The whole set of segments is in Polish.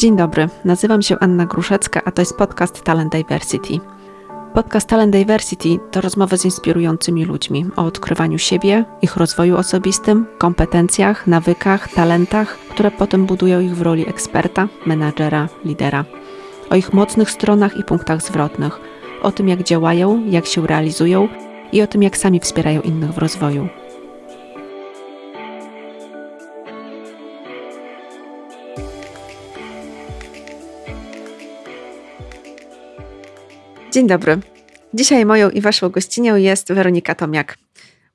Dzień dobry, nazywam się Anna Gruszecka, a to jest podcast Talent Diversity. Podcast Talent Diversity to rozmowy z inspirującymi ludźmi o odkrywaniu siebie, ich rozwoju osobistym, kompetencjach, nawykach, talentach, które potem budują ich w roli eksperta, menadżera, lidera. O ich mocnych stronach i punktach zwrotnych, o tym jak działają, jak się realizują i o tym jak sami wspierają innych w rozwoju. Dzień dobry. Dzisiaj moją i waszą gościnią jest Weronika Tomiak.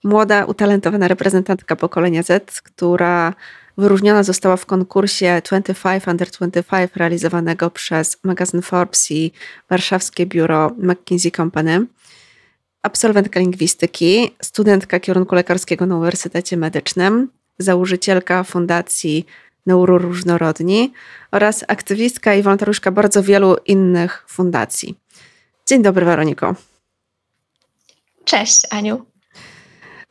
Młoda, utalentowana reprezentantka pokolenia Z, która wyróżniona została w konkursie 25 Under 25 realizowanego przez magazyn Forbes i warszawskie biuro McKinsey Company. Absolwentka lingwistyki, studentka kierunku lekarskiego na Uniwersytecie Medycznym, założycielka fundacji Neuroróżnorodni oraz aktywistka i wolontariuszka bardzo wielu innych fundacji. Dzień dobry, Weroniko. Cześć, Aniu.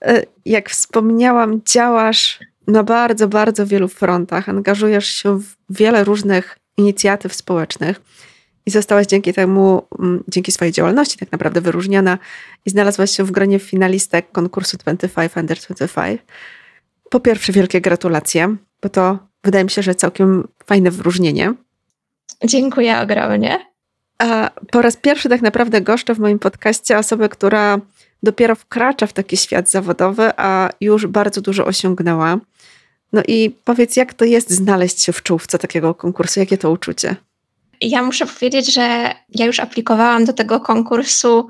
E, jak wspomniałam, działasz na bardzo, bardzo wielu frontach. Angażujesz się w wiele różnych inicjatyw społecznych i zostałaś dzięki temu, mm, dzięki swojej działalności tak naprawdę wyróżniona i znalazłaś się w gronie finalistek konkursu 25 Under 25. Po pierwsze, wielkie gratulacje, bo to wydaje mi się, że całkiem fajne wyróżnienie. Dziękuję ogromnie. Po raz pierwszy tak naprawdę goszczę w moim podcaście osobę, która dopiero wkracza w taki świat zawodowy, a już bardzo dużo osiągnęła. No i powiedz, jak to jest znaleźć się w czołówce takiego konkursu? Jakie to uczucie? Ja muszę powiedzieć, że ja już aplikowałam do tego konkursu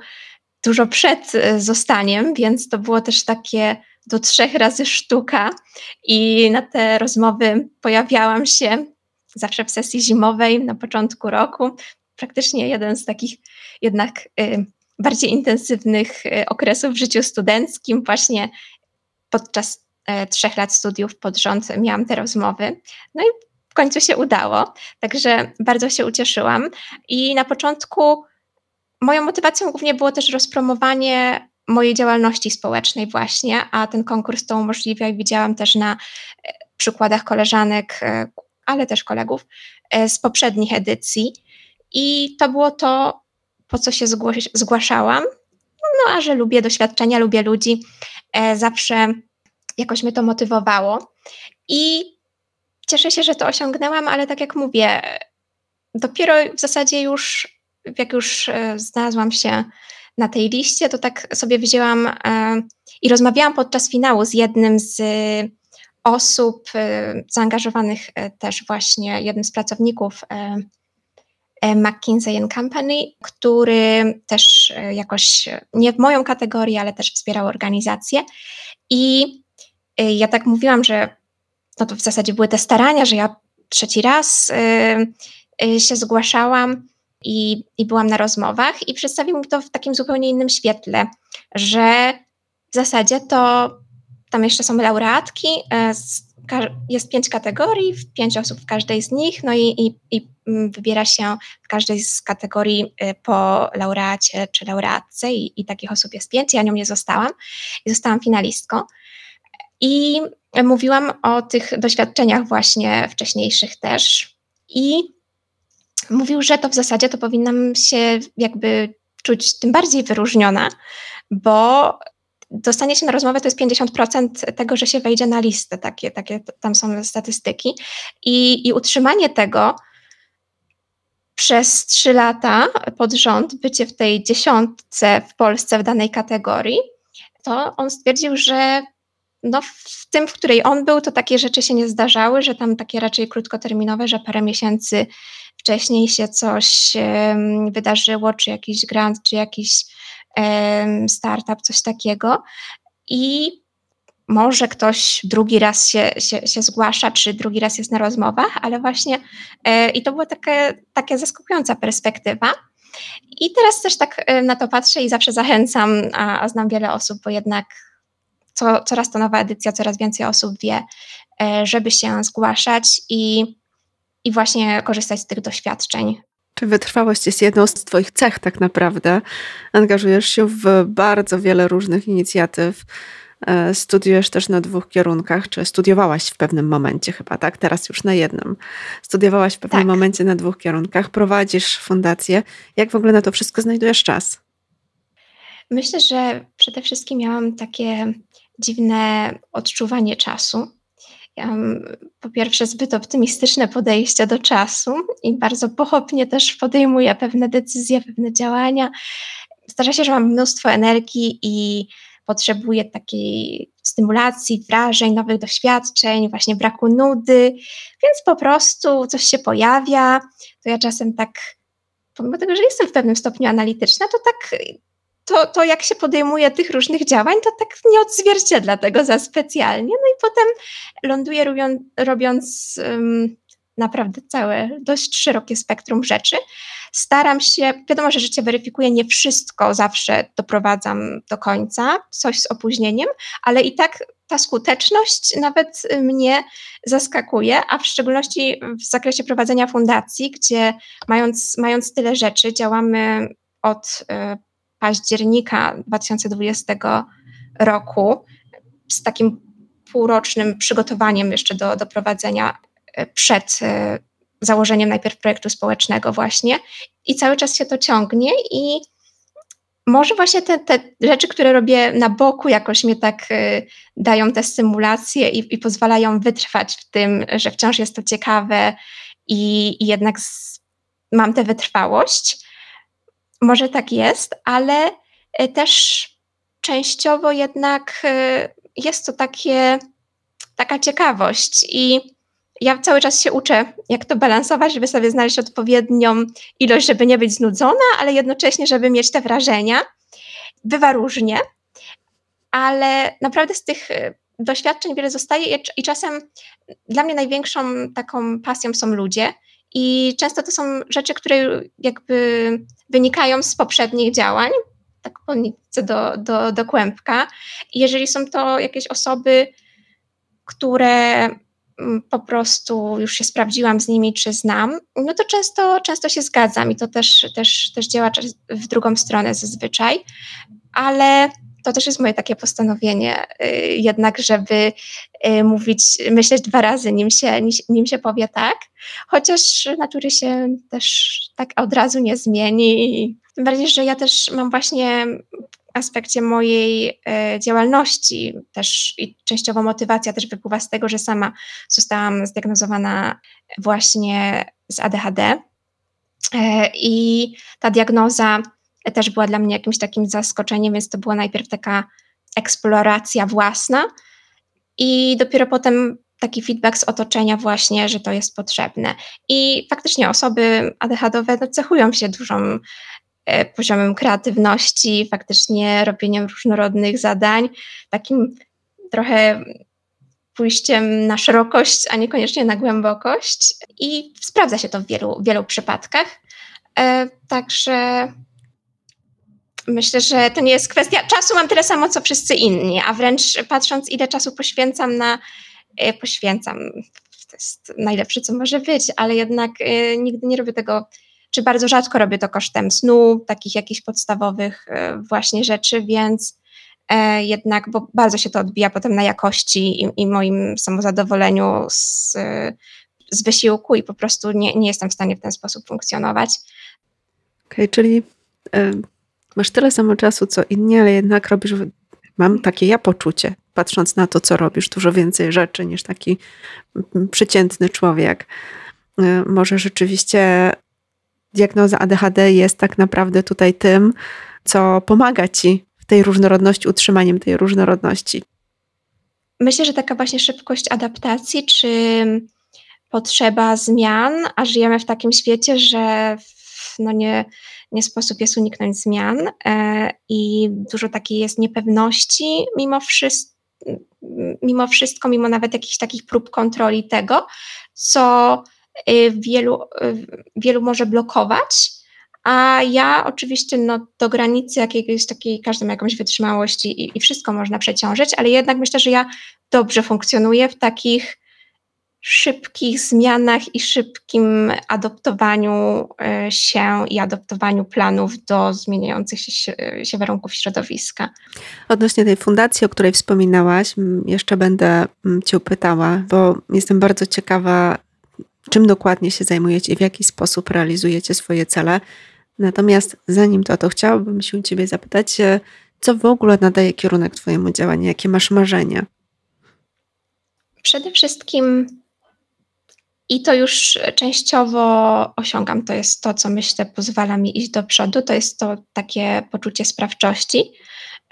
dużo przed e, zostaniem, więc to było też takie do trzech razy sztuka i na te rozmowy pojawiałam się zawsze w sesji zimowej na początku roku praktycznie jeden z takich jednak y, bardziej intensywnych y, okresów w życiu studenckim. Właśnie podczas e, trzech lat studiów pod rząd miałam te rozmowy. No i w końcu się udało, także bardzo się ucieszyłam. I na początku moją motywacją głównie było też rozpromowanie mojej działalności społecznej właśnie, a ten konkurs to umożliwia i widziałam też na e, przykładach koleżanek, e, ale też kolegów z poprzednich edycji. I to było to, po co się zgłaszałam. No, a że lubię doświadczenia, lubię ludzi, e, zawsze jakoś mnie to motywowało. I cieszę się, że to osiągnęłam, ale tak jak mówię, dopiero w zasadzie już, jak już e, znalazłam się na tej liście, to tak sobie wzięłam e, i rozmawiałam podczas finału z jednym z osób zaangażowanych też właśnie, jednym z pracowników E, McKinsey Company, który też e, jakoś nie w moją kategorię, ale też wspierał organizację. I e, ja tak mówiłam, że no to w zasadzie były te starania, że ja trzeci raz się zgłaszałam i, i byłam na rozmowach i przedstawił mi to w takim zupełnie innym świetle, że w zasadzie to tam jeszcze są laureatki, jest pięć kategorii, pięć osób w każdej z nich, no i, i, i mm, wybiera się w każdej z kategorii y, po laureacie czy laureatce i, i takich osób jest pięć. Ja nią nie zostałam i zostałam finalistką. I mówiłam o tych doświadczeniach właśnie wcześniejszych też i mówił, że to w zasadzie to powinnam się jakby czuć tym bardziej wyróżniona, bo dostanie się na rozmowę to jest 50% tego, że się wejdzie na listę, takie, takie tam są statystyki. I, i utrzymanie tego przez trzy lata pod rząd, bycie w tej dziesiątce w Polsce w danej kategorii, to on stwierdził, że no w tym, w której on był, to takie rzeczy się nie zdarzały, że tam takie raczej krótkoterminowe, że parę miesięcy wcześniej się coś wydarzyło, czy jakiś grant, czy jakiś startup, coś takiego. I może ktoś drugi raz się, się, się zgłasza, czy drugi raz jest na rozmowach, ale właśnie e, i to była takie, taka zaskakująca perspektywa. I teraz też tak e, na to patrzę i zawsze zachęcam, a, a znam wiele osób, bo jednak co, coraz to nowa edycja, coraz więcej osób wie, e, żeby się zgłaszać i, i właśnie korzystać z tych doświadczeń czy wytrwałość jest jedną z Twoich cech, tak naprawdę? Angażujesz się w bardzo wiele różnych inicjatyw, e, studiujesz też na dwóch kierunkach, czy studiowałaś w pewnym momencie chyba, tak? Teraz już na jednym. Studiowałaś w pewnym tak. momencie na dwóch kierunkach, prowadzisz fundację. Jak w ogóle na to wszystko znajdujesz czas? Myślę, że przede wszystkim miałam takie dziwne odczuwanie czasu. Ja mam po pierwsze zbyt optymistyczne podejście do czasu i bardzo pochopnie też podejmuję pewne decyzje, pewne działania. Zdarza się, że mam mnóstwo energii i potrzebuję takiej stymulacji, wrażeń, nowych doświadczeń, właśnie braku nudy, więc po prostu coś się pojawia. To ja czasem tak, pomimo tego, że jestem w pewnym stopniu analityczna, to tak to, to jak się podejmuje tych różnych działań, to tak nie odzwierciedla tego za specjalnie. No i potem ląduję robiąc, robiąc um, naprawdę całe, dość szerokie spektrum rzeczy. Staram się, wiadomo, że życie weryfikuje, nie wszystko zawsze doprowadzam do końca, coś z opóźnieniem, ale i tak ta skuteczność nawet mnie zaskakuje, a w szczególności w zakresie prowadzenia fundacji, gdzie mając, mając tyle rzeczy, działamy od y, października 2020 roku z takim półrocznym przygotowaniem jeszcze do, do prowadzenia e, przed e, założeniem najpierw projektu społecznego właśnie i cały czas się to ciągnie i może właśnie te, te rzeczy, które robię na boku jakoś mnie tak y, dają te stymulacje i, i, pozwalają wytrwać w tym, że wciąż jest to ciekawe i, i jednak z, mam tę wytrwałość. Może tak jest, ale y, też częściowo jednak y, jest to takie, taka ciekawość i ja cały czas się uczę, jak to balansować, żeby sobie znaleźć odpowiednią ilość, żeby nie być znudzona, ale jednocześnie, żeby mieć te wrażenia. Bywa różnie, ale naprawdę z tych y, doświadczeń wiele zostaje i czasem dla mnie największą taką pasją są ludzie. I często to są rzeczy, które jakby wynikają z poprzednich działań, tak po do, do, do kłębka. I jeżeli są to jakieś osoby, które mm, po prostu już się sprawdziłam z nimi, czy znam, no to często, często się zgadzam i to też, też, też działa w drugą stronę zazwyczaj, ale to też jest moje takie postanowienie, y, jednak, żeby y, mówić, myśleć dwa razy, nim się, nim się powie tak, chociaż natury się też tak od razu nie zmieni. Tym bardziej, że ja też mam właśnie w aspekcie mojej e, działalności też i częściowo motywacja też wypływa z tego, że sama zostałam zdiagnozowana właśnie z ADHD i ta diagnoza też była dla mnie jakimś takim zaskoczeniem, więc to była najpierw taka eksploracja własna i dopiero potem taki feedback z otoczenia właśnie, że to jest potrzebne. I faktycznie osoby ADHD no, cechują się dużą e, poziomem kreatywności, faktycznie robieniem różnorodnych zadań, takim trochę pójściem na szerokość, a niekoniecznie na głębokość i sprawdza się to w wielu, wielu przypadkach. E, także Myślę, że to nie jest kwestia czasu, mam tyle samo co wszyscy inni, a wręcz patrząc, ile czasu poświęcam na. E, poświęcam, to jest najlepsze, co może być, ale jednak y, nigdy nie robię tego, czy bardzo rzadko robię to kosztem snu, takich jakichś podstawowych y, właśnie rzeczy, więc y, jednak, bo bardzo się to odbija potem na jakości i, i moim samozadowoleniu z, z wysiłku i po prostu nie, nie jestem w stanie w ten sposób funkcjonować. Okej, okay, czyli masz tyle samo czasu co inni, ale jednak robisz, mam takie ja poczucie, patrząc na to, co robisz, dużo więcej rzeczy niż taki przeciętny człowiek. Y, może rzeczywiście diagnoza ADHD jest tak naprawdę tutaj tym, co pomaga ci w tej różnorodności, utrzymaniem tej różnorodności. Myślę, że taka właśnie szybkość adaptacji, czy potrzeba zmian, a żyjemy w takim świecie, że no nie, nie sposób jest uniknąć zmian e, i dużo takiej jest niepewności mimo wszystko, mimo wszystko, mimo nawet jakichś takich prób kontroli tego, co y, wielu, y, wielu może blokować. A ja oczywiście no, do granicy jakiejś takiej, każdy ma jakąś wytrzymałość i, i wszystko można przeciążyć, ale jednak myślę, że ja dobrze funkcjonuję w takich szybkich zmianach i szybkim adoptowaniu e, się i adoptowaniu planów do zmieniających się, się warunków środowiska. Odnośnie tej fundacji, o której wspominałaś, jeszcze będę Cię pytała, bo jestem bardzo ciekawa, czym dokładnie się zajmujecie i w jaki sposób realizujecie swoje cele. Natomiast zanim to, to chciałabym się u Ciebie zapytać, e, co w ogóle nadaje kierunek Twojemu działaniu, jakie masz marzenia? Przede wszystkim i to już częściowo osiągam. To jest to, co myślę, pozwala mi iść do przodu. To jest to takie poczucie sprawczości,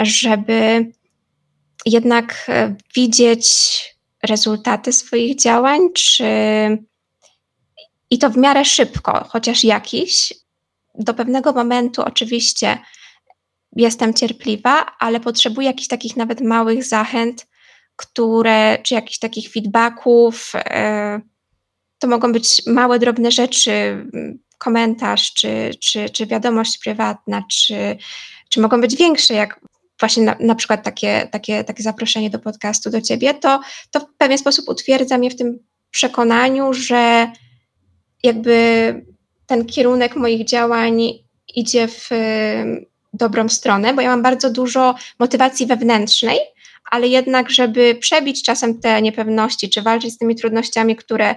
żeby jednak e, widzieć rezultaty swoich działań, czy i to w miarę szybko, chociaż jakiś. Do pewnego momentu oczywiście jestem cierpliwa, ale potrzebuję jakichś takich nawet małych zachęt, które, czy jakichś takich feedbacków, yy, to mogą być małe, drobne rzeczy, komentarz, czy, czy, czy wiadomość prywatna, czy, czy mogą być większe, jak właśnie na, na przykład takie, takie, takie zaproszenie do podcastu do ciebie, to, to w pewien sposób utwierdza mnie w tym przekonaniu, że jakby ten kierunek moich działań idzie w dobrą stronę, bo ja mam bardzo dużo motywacji wewnętrznej, ale jednak, żeby przebić czasem te niepewności, czy walczyć z tymi trudnościami, które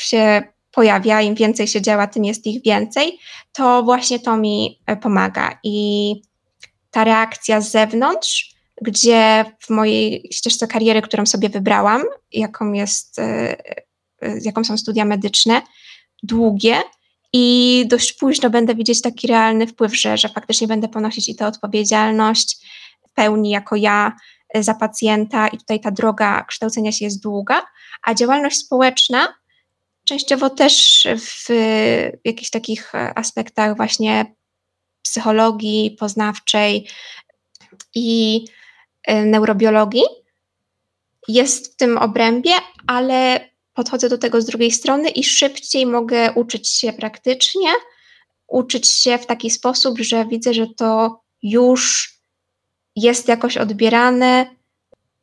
się pojawia, im więcej się działa, tym jest ich więcej, to właśnie to mi e, pomaga. I ta reakcja z zewnątrz, gdzie w mojej ścieżce kariery, którą sobie wybrałam, jaką, jest, e, e, jaką są studia medyczne, długie i dość późno będę widzieć taki realny wpływ, że, że faktycznie będę ponosić i tę odpowiedzialność w pełni jako ja za pacjenta i tutaj ta droga kształcenia się jest długa, a działalność społeczna częściowo też w jakichś takich aspektach właśnie psychologii poznawczej i e, neurobiologii. Jest w tym obrębie, ale podchodzę do tego z drugiej strony i szybciej mogę uczyć się praktycznie, uczyć się w taki sposób, że widzę, że to już jest jakoś odbierane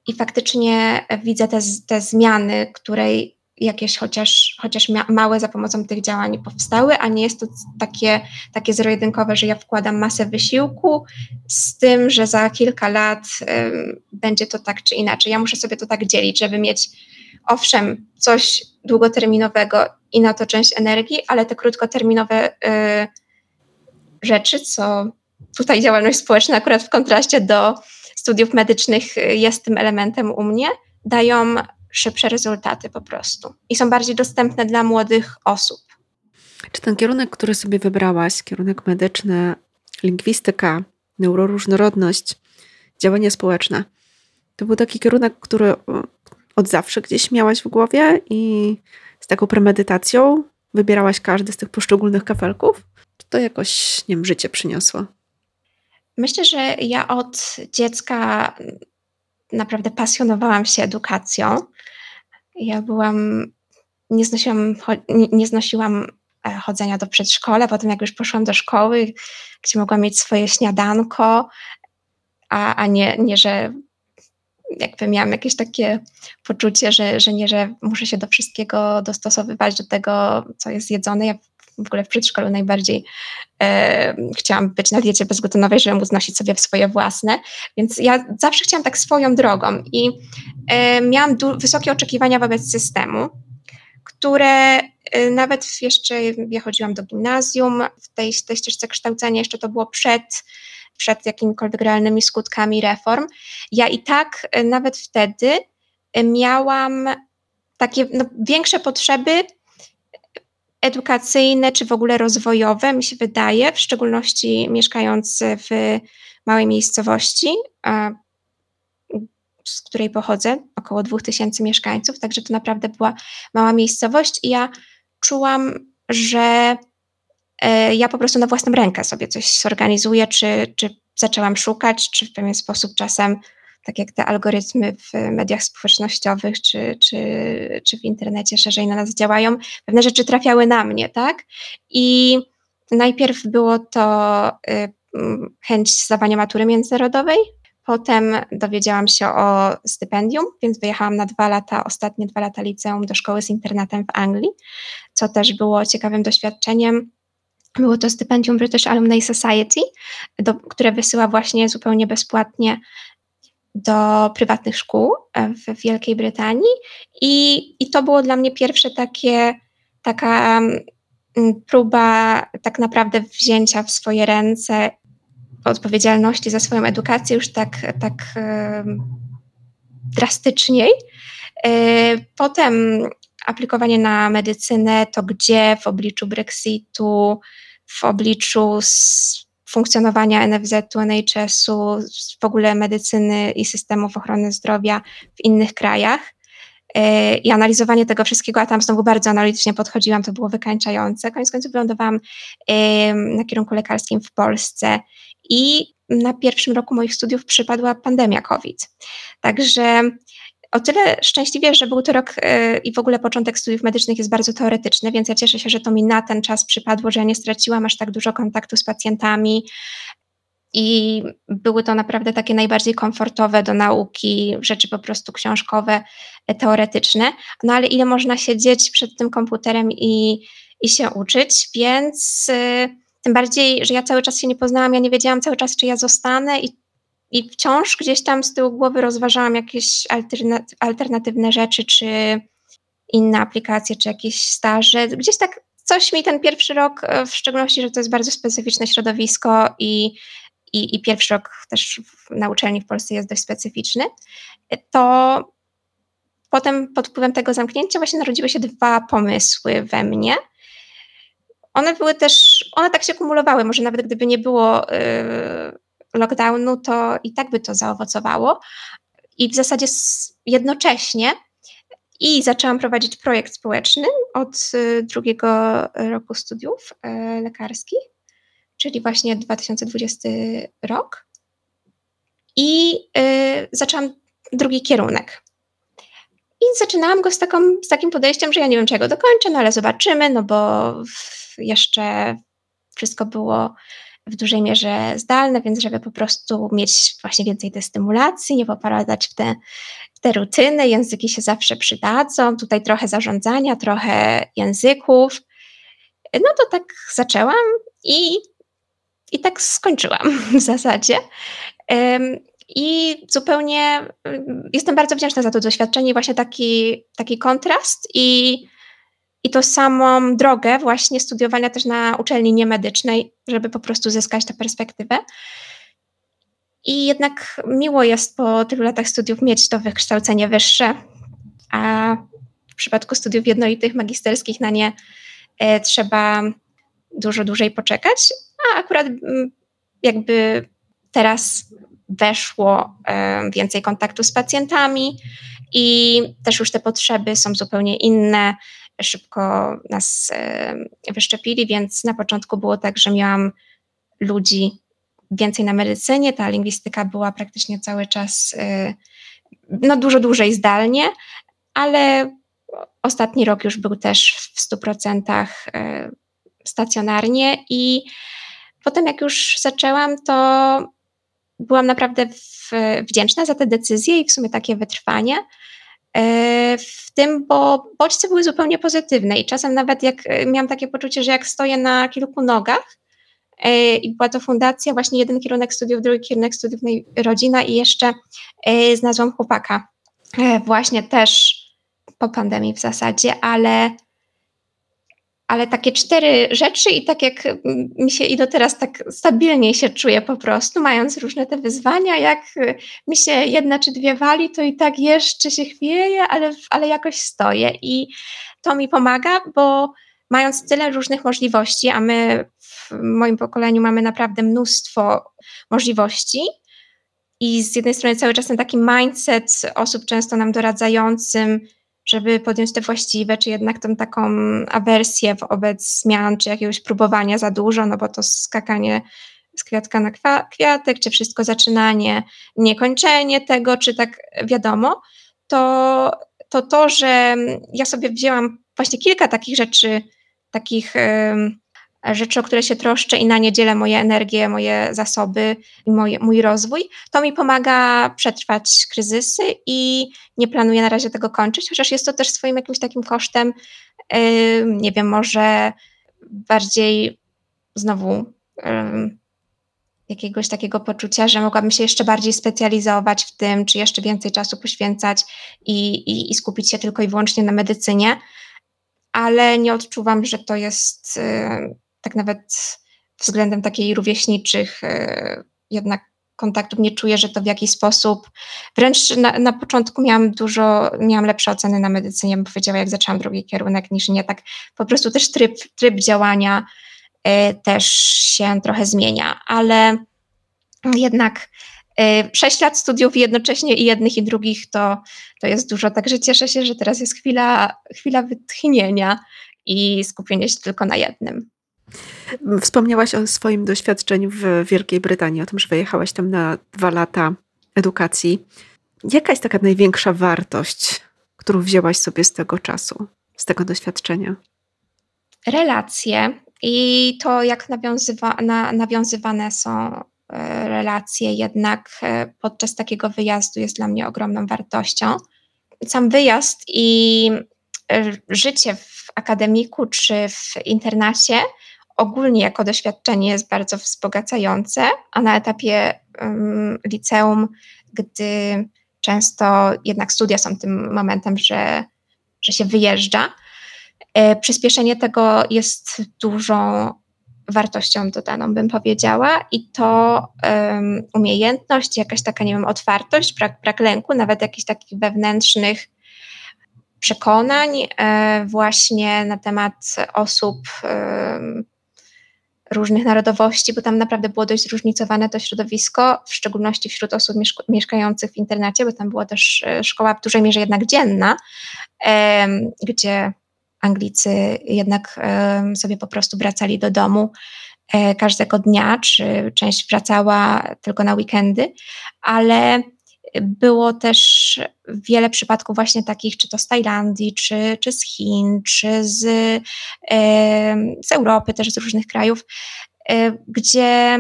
i faktycznie widzę te, te zmiany, której jakieś chociaż, chociaż małe za pomocą tych działań powstały, a nie jest to takie, takie zero-jedynkowe, że ja wkładam masę wysiłku z tym, że za kilka lat y, będzie to tak czy inaczej. Ja muszę sobie to tak dzielić, żeby mieć owszem coś długoterminowego i na to część energii, ale te krótkoterminowe y, rzeczy, co tutaj działalność społeczna akurat w kontraście do studiów medycznych jest tym elementem u mnie, dają szybsze rezultaty po prostu i są bardziej dostępne dla młodych osób. Czy ten kierunek, który sobie wybrałaś, kierunek medyczny, lingwistyka, neuroróżnorodność, działanie społeczne, to był taki kierunek, który od zawsze gdzieś miałaś w głowie i z taką premedytacją wybierałaś każdy z tych poszczególnych kafelków? Czy to jakoś, nie wiem, życie przyniosło? Myślę, że ja od dziecka naprawdę pasjonowałam się edukacją. Ja byłam, nie znosiłam, nie znosiłam e, chodzenia do przedszkola, potem jak już poszłam do szkoły, gdzie mogłam mieć swoje śniadanko, a, a nie, nie, że jakby miałam jakieś takie poczucie, że, że nie, że muszę się do wszystkiego dostosowywać, do tego, co jest jedzone. Ja w ogóle w przedszkolu najbardziej e, chciałam być na diecie bezglutenowej, żeby móc nosić sobie swoje własne, więc ja zawsze chciałam tak swoją drogą i e, miałam wysokie oczekiwania wobec systemu, które e, nawet jeszcze, ja chodziłam do gimnazjum, w tej, tej ścieżce kształcenia jeszcze to było przed przed jakimikolwiek realnymi skutkami reform. Ja i tak e, nawet wtedy e, miałam takie no, większe potrzeby edukacyjne czy w ogóle rozwojowe, mi się wydaje, w szczególności mieszkając w małej miejscowości, z której pochodzę, około 2000 mieszkańców, także to naprawdę była mała miejscowość i ja czułam, że e, ja po prostu na własną rękę sobie coś zorganizuję, czy, czy zaczęłam szukać, czy w pewien sposób czasem tak jak te algorytmy w mediach społecznościowych czy, czy, czy w internecie szerzej na nas działają, pewne rzeczy trafiały na mnie, tak? I najpierw było to y, chęć zdawania matury międzynarodowej, Potem dowiedziałam się o stypendium, więc wyjechałam na dwa lata, ostatnie dwa lata liceum do szkoły z internatem w Anglii, co też było ciekawym doświadczeniem. Było to stypendium British Alumni Society, do, które wysyła właśnie zupełnie bezpłatnie do prywatnych szkół w Wielkiej Brytanii. I, i to było dla mnie pierwsze takie, taka próba tak naprawdę wzięcia w swoje ręce odpowiedzialności za swoją edukację już tak, tak drastyczniej. E, potem aplikowanie na medycynę, to gdzie w obliczu Brexitu, w obliczu funkcjonowania NFZ-u, NHS-u, w ogóle medycyny i systemów ochrony zdrowia w innych krajach. E, I analizowanie tego wszystkiego, a tam znowu bardzo analitycznie podchodziłam, to było wykańczające. Koniec końców wylądowałam na kierunku lekarskim w Polsce i na pierwszym roku moich studiów przypadła pandemia COVID. Także o tyle szczęśliwie, że był to rok yy, i w ogóle początek studiów medycznych jest bardzo teoretyczny, więc ja cieszę się, że to mi na ten czas przypadło, że ja nie straciłam aż tak dużo kontaktu z pacjentami. I były to naprawdę takie najbardziej komfortowe do nauki rzeczy po prostu książkowe, e, teoretyczne. No ale ile można siedzieć przed tym komputerem i, i się uczyć, więc. Yy, tym bardziej, że ja cały czas się nie poznałam, ja nie wiedziałam cały czas, czy ja zostanę i, i wciąż gdzieś tam z tyłu głowy rozważałam jakieś alternatywne rzeczy, czy inne aplikacje, czy jakieś staże. Gdzieś tak coś mi ten pierwszy rok, e, w szczególności, że to jest bardzo specyficzne środowisko i, i, i pierwszy rok też na uczelni w Polsce jest dość specyficzny, to potem pod wpływem tego zamknięcia właśnie narodziły się dwa pomysły we mnie – one były też, one tak się kumulowały, może nawet gdyby nie było y, lockdownu, to i tak by to zaowocowało. I w zasadzie jednocześnie i zaczęłam prowadzić projekt społeczny od y, drugiego roku studiów y, lekarskich, czyli właśnie 2020 rok. I zaczęłam drugi kierunek. I zaczynałam go z, taką, z takim podejściem, że ja nie wiem, czego dokończę, no ale zobaczymy, no bo jeszcze wszystko było w dużej mierze zdalne, więc żeby po prostu mieć właśnie więcej tej stymulacji, nie popadać w te, w te rutyny, języki się zawsze przydadzą, tutaj trochę zarządzania, trochę języków. No to tak zaczęłam i, i tak skończyłam w zasadzie. I zupełnie jestem bardzo wdzięczna za to doświadczenie, właśnie taki, taki kontrast i i to samą drogę właśnie studiowania też na uczelni niemedycznej, żeby po prostu zyskać tę perspektywę. I jednak miło jest po tylu latach studiów mieć to wykształcenie wyższe, a w przypadku studiów jednolitych, magisterskich na nie e, trzeba dużo dłużej poczekać, a akurat mm, jakby teraz weszło e, więcej kontaktu z pacjentami i też już te potrzeby są zupełnie inne szybko nas wyszczepili, więc na początku było tak, że miałam ludzi więcej na medycynie, ta lingwistyka była praktycznie cały czas e, no dużo dłużej zdalnie, ale ostatni rok już był też w 100% e, stacjonarnie i potem jak już zaczęłam, to byłam naprawdę wdzięczna za te decyzje i w sumie takie wytrwanie, w tym, bo bodźce były zupełnie pozytywne i czasem nawet jak e, miałam takie poczucie, że jak stoję na kilku nogach e, i była to fundacja, właśnie jeden kierunek studiów, drugi kierunek studiów, rodzina i jeszcze znalazłam chłopaka. Właśnie też po pandemii w zasadzie, ale ale takie cztery rzeczy i tak jak mi się i do teraz tak stabilniej się czuję po prostu, mając różne te wyzwania, jak mi się jedna czy dwie wali, to i tak jeszcze się chwieje, ale, ale jakoś stoję i to mi pomaga, bo mając tyle różnych możliwości, a my w moim pokoleniu mamy naprawdę mnóstwo możliwości, i z jednej strony cały czas ten taki mindset osób często nam doradzającym, żeby podjąć te właściwe, czy jednak tą taką awersję wobec zmian, czy jakiegoś próbowania za dużo, no bo to skakanie z kwiatka na kwiatek, czy wszystko zaczynanie, niekończenie tego, czy tak wiadomo, to to, to że ja sobie wzięłam właśnie kilka takich rzeczy, takich rzeczy, o które się troszczę i na nie dzielę moje energię, moje zasoby i mój rozwój, to mi pomaga przetrwać kryzysy i nie planuję na razie tego kończyć, chociaż jest to też swoim jakimś takim kosztem, yy, nie wiem, może bardziej znowu yy, jakiegoś takiego poczucia, że mogłabym się jeszcze bardziej specjalizować w tym, czy jeszcze więcej czasu poświęcać i, i, i skupić się tylko i wyłącznie na medycynie, ale nie odczuwam, że to jest tak nawet względem takiej rówieśniczych yy, jednak kontaktów nie czuję, że to w jakiś sposób, wręcz na, na początku miałam dużo, miałam lepsze oceny na medycynie, bym powiedziała, jak zaczęłam drugi kierunek, niż nie tak, po prostu też tryb, tryb działania y, też się trochę zmienia, ale jednak y, lat studiów jednocześnie i jednych i drugich to, to jest dużo, także cieszę się, że teraz jest chwila, chwila wytchnienia i skupienia się tylko na jednym. Wspomniałaś o swoim doświadczeniu w Wielkiej Brytanii, o tym, że wyjechałaś tam na dwa lata edukacji. Jaka jest taka największa wartość, którą wzięłaś sobie z tego czasu, z tego doświadczenia? Relacje i to, jak nawiązywa, na, nawiązywane są e, relacje, jednak e, podczas takiego wyjazdu jest dla mnie ogromną wartością. Sam wyjazd i e, życie w akademiku czy w internacie ogólnie jako doświadczenie jest bardzo wzbogacające, a na etapie um, liceum, gdy często jednak studia są tym momentem, że, że się wyjeżdża, e, przyspieszenie tego jest dużą wartością dodaną, bym powiedziała, i to um, umiejętność, jakaś taka, nie wiem, otwartość, brak, brak lęku, nawet jakichś takich wewnętrznych przekonań e, właśnie na temat osób różnych narodowości, bo tam naprawdę było dość zróżnicowane to środowisko, w szczególności wśród osób mieszkających w internacie, bo tam była też e, szkoła w dużej mierze jednak dzienna, gdzie Anglicy jednak sobie po prostu wracali do domu e, każdego dnia, czy część wracała tylko na weekendy, ale było też wiele przypadków właśnie takich, czy to z Tajlandii, czy, czy z Chin, czy z, z Europy, też z różnych krajów, e, gdzie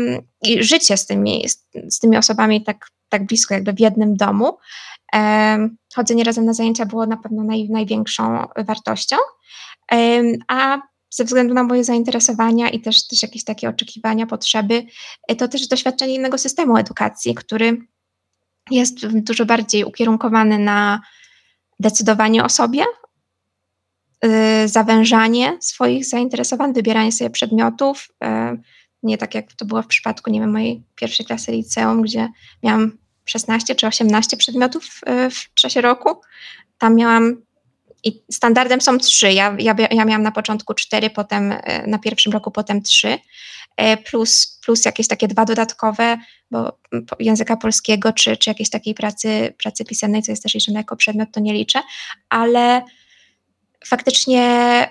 życie z tymi, z tymi osobami tak, tak blisko, jakby w jednym domu, chodzenie razem na zajęcia było na pewno naj, największą wartością, a ze względu na moje zainteresowania i też, też jakieś takie oczekiwania, potrzeby, e, to też doświadczenie innego systemu edukacji, który jest dużo bardziej ukierunkowany na decydowanie o sobie, yy, zawężanie swoich zainteresowań, wybieranie sobie przedmiotów. Yy, nie tak jak to było w przypadku, nie wiem, mojej pierwszej klasy liceum, gdzie miałam 16 czy 18 przedmiotów yy, w czasie roku. Tam miałam i standardem są trzy. Ja, ja, ja miałam na początku cztery, potem na pierwszym roku potem trzy. E, plus, plus jakieś takie dwa dodatkowe, bo języka polskiego czy, czy jakiejś takiej pracy, pracy pisemnej, co jest też liczone jako przedmiot, to nie liczę, ale faktycznie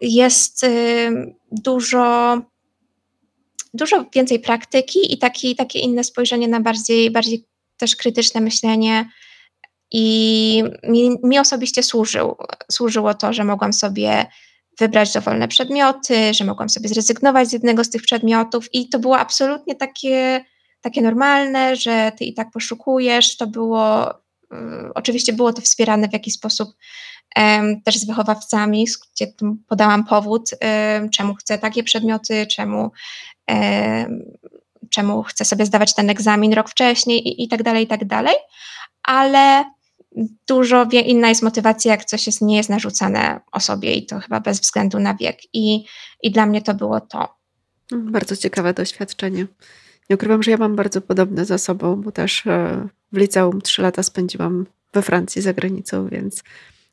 jest y, dużo, dużo więcej praktyki i taki, takie inne spojrzenie na bardziej, bardziej też krytyczne myślenie. I mi, mi osobiście służył, służyło to, że mogłam sobie wybrać dowolne przedmioty, że mogłam sobie zrezygnować z jednego z tych przedmiotów i to było absolutnie takie, takie normalne, że ty i tak poszukujesz. To było, y, oczywiście było to wspierane w jakiś sposób um, też z wychowawcami, gdzie podałam powód, um, czemu chcę takie przedmioty, czemu, um, czemu chcę sobie zdawać ten egzamin rok wcześniej i, i tak dalej, i tak dalej. Ale dużo inna jest motywacja, jak coś jest, nie jest narzucane osobie i to chyba bez względu na wiek. I, i dla mnie to było to. Bardzo ciekawe doświadczenie. Nie ukrywam, że ja mam bardzo podobne za sobą, bo też e, w liceum trzy lata spędziłam we Francji za granicą, więc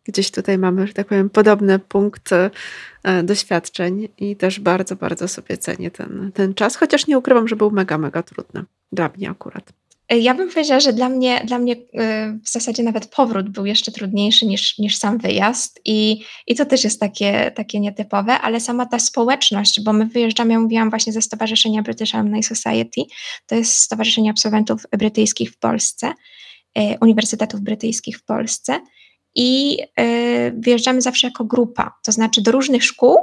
gdzieś tutaj mamy, że tak powiem, podobny punkt e, doświadczeń i też bardzo, bardzo sobie cenię ten, ten czas, chociaż nie ukrywam, że był mega, mega trudny dla mnie akurat. Ja bym powiedziała, że dla mnie, dla mnie y, w zasadzie nawet powrót był jeszcze trudniejszy niż, niż sam wyjazd i, i to też jest takie, takie nietypowe, ale sama ta społeczność, bo my wyjeżdżamy, ja mówiłam właśnie ze Stowarzyszenia British Alumni Society, to jest Stowarzyszenie Absolwentów Brytyjskich w Polsce, y, Uniwersytetów Brytyjskich w Polsce i wyjeżdżamy zawsze jako grupa, to znaczy do różnych szkół,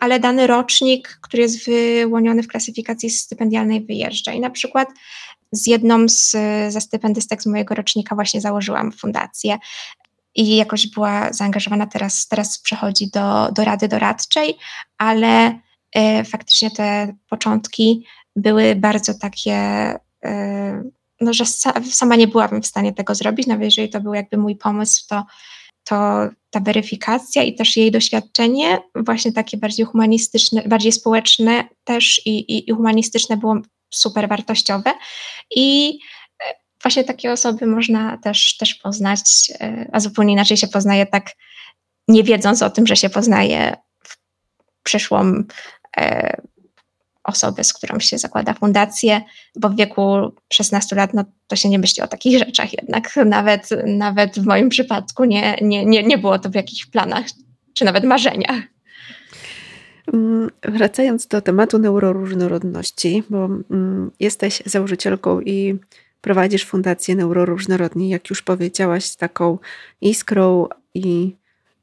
ale dany rocznik, który jest wyłoniony w klasyfikacji stypendialnej wyjeżdża. I na przykład z jedną z, ze stypendystek z mojego rocznika właśnie założyłam fundację i jakoś była zaangażowana teraz, teraz przechodzi do, do rady doradczej, ale y, faktycznie te początki były bardzo takie, y, no, że sa, sama nie byłabym w stanie tego zrobić, nawet jeżeli to był jakby mój pomysł, to, to ta weryfikacja i też jej doświadczenie, właśnie takie bardziej humanistyczne, bardziej społeczne też i, i, i humanistyczne było super wartościowe i e, właśnie takie osoby można też, też poznać, e, a zupełnie inaczej się poznaje tak, nie wiedząc o tym, że się poznaje przyszłą e, osobę, z którą się zakłada fundację, bo w wieku 16 lat no, to się nie myśli o takich rzeczach jednak. Nawet, nawet w moim przypadku nie, nie, nie, nie było to w jakichś planach czy nawet marzeniach. Mm, wracając do tematu neuroróżnorodności, bo mm, jesteś założycielką i prowadzisz Fundację Neuroróżnorodni, jak już powiedziałaś, taką iskrą i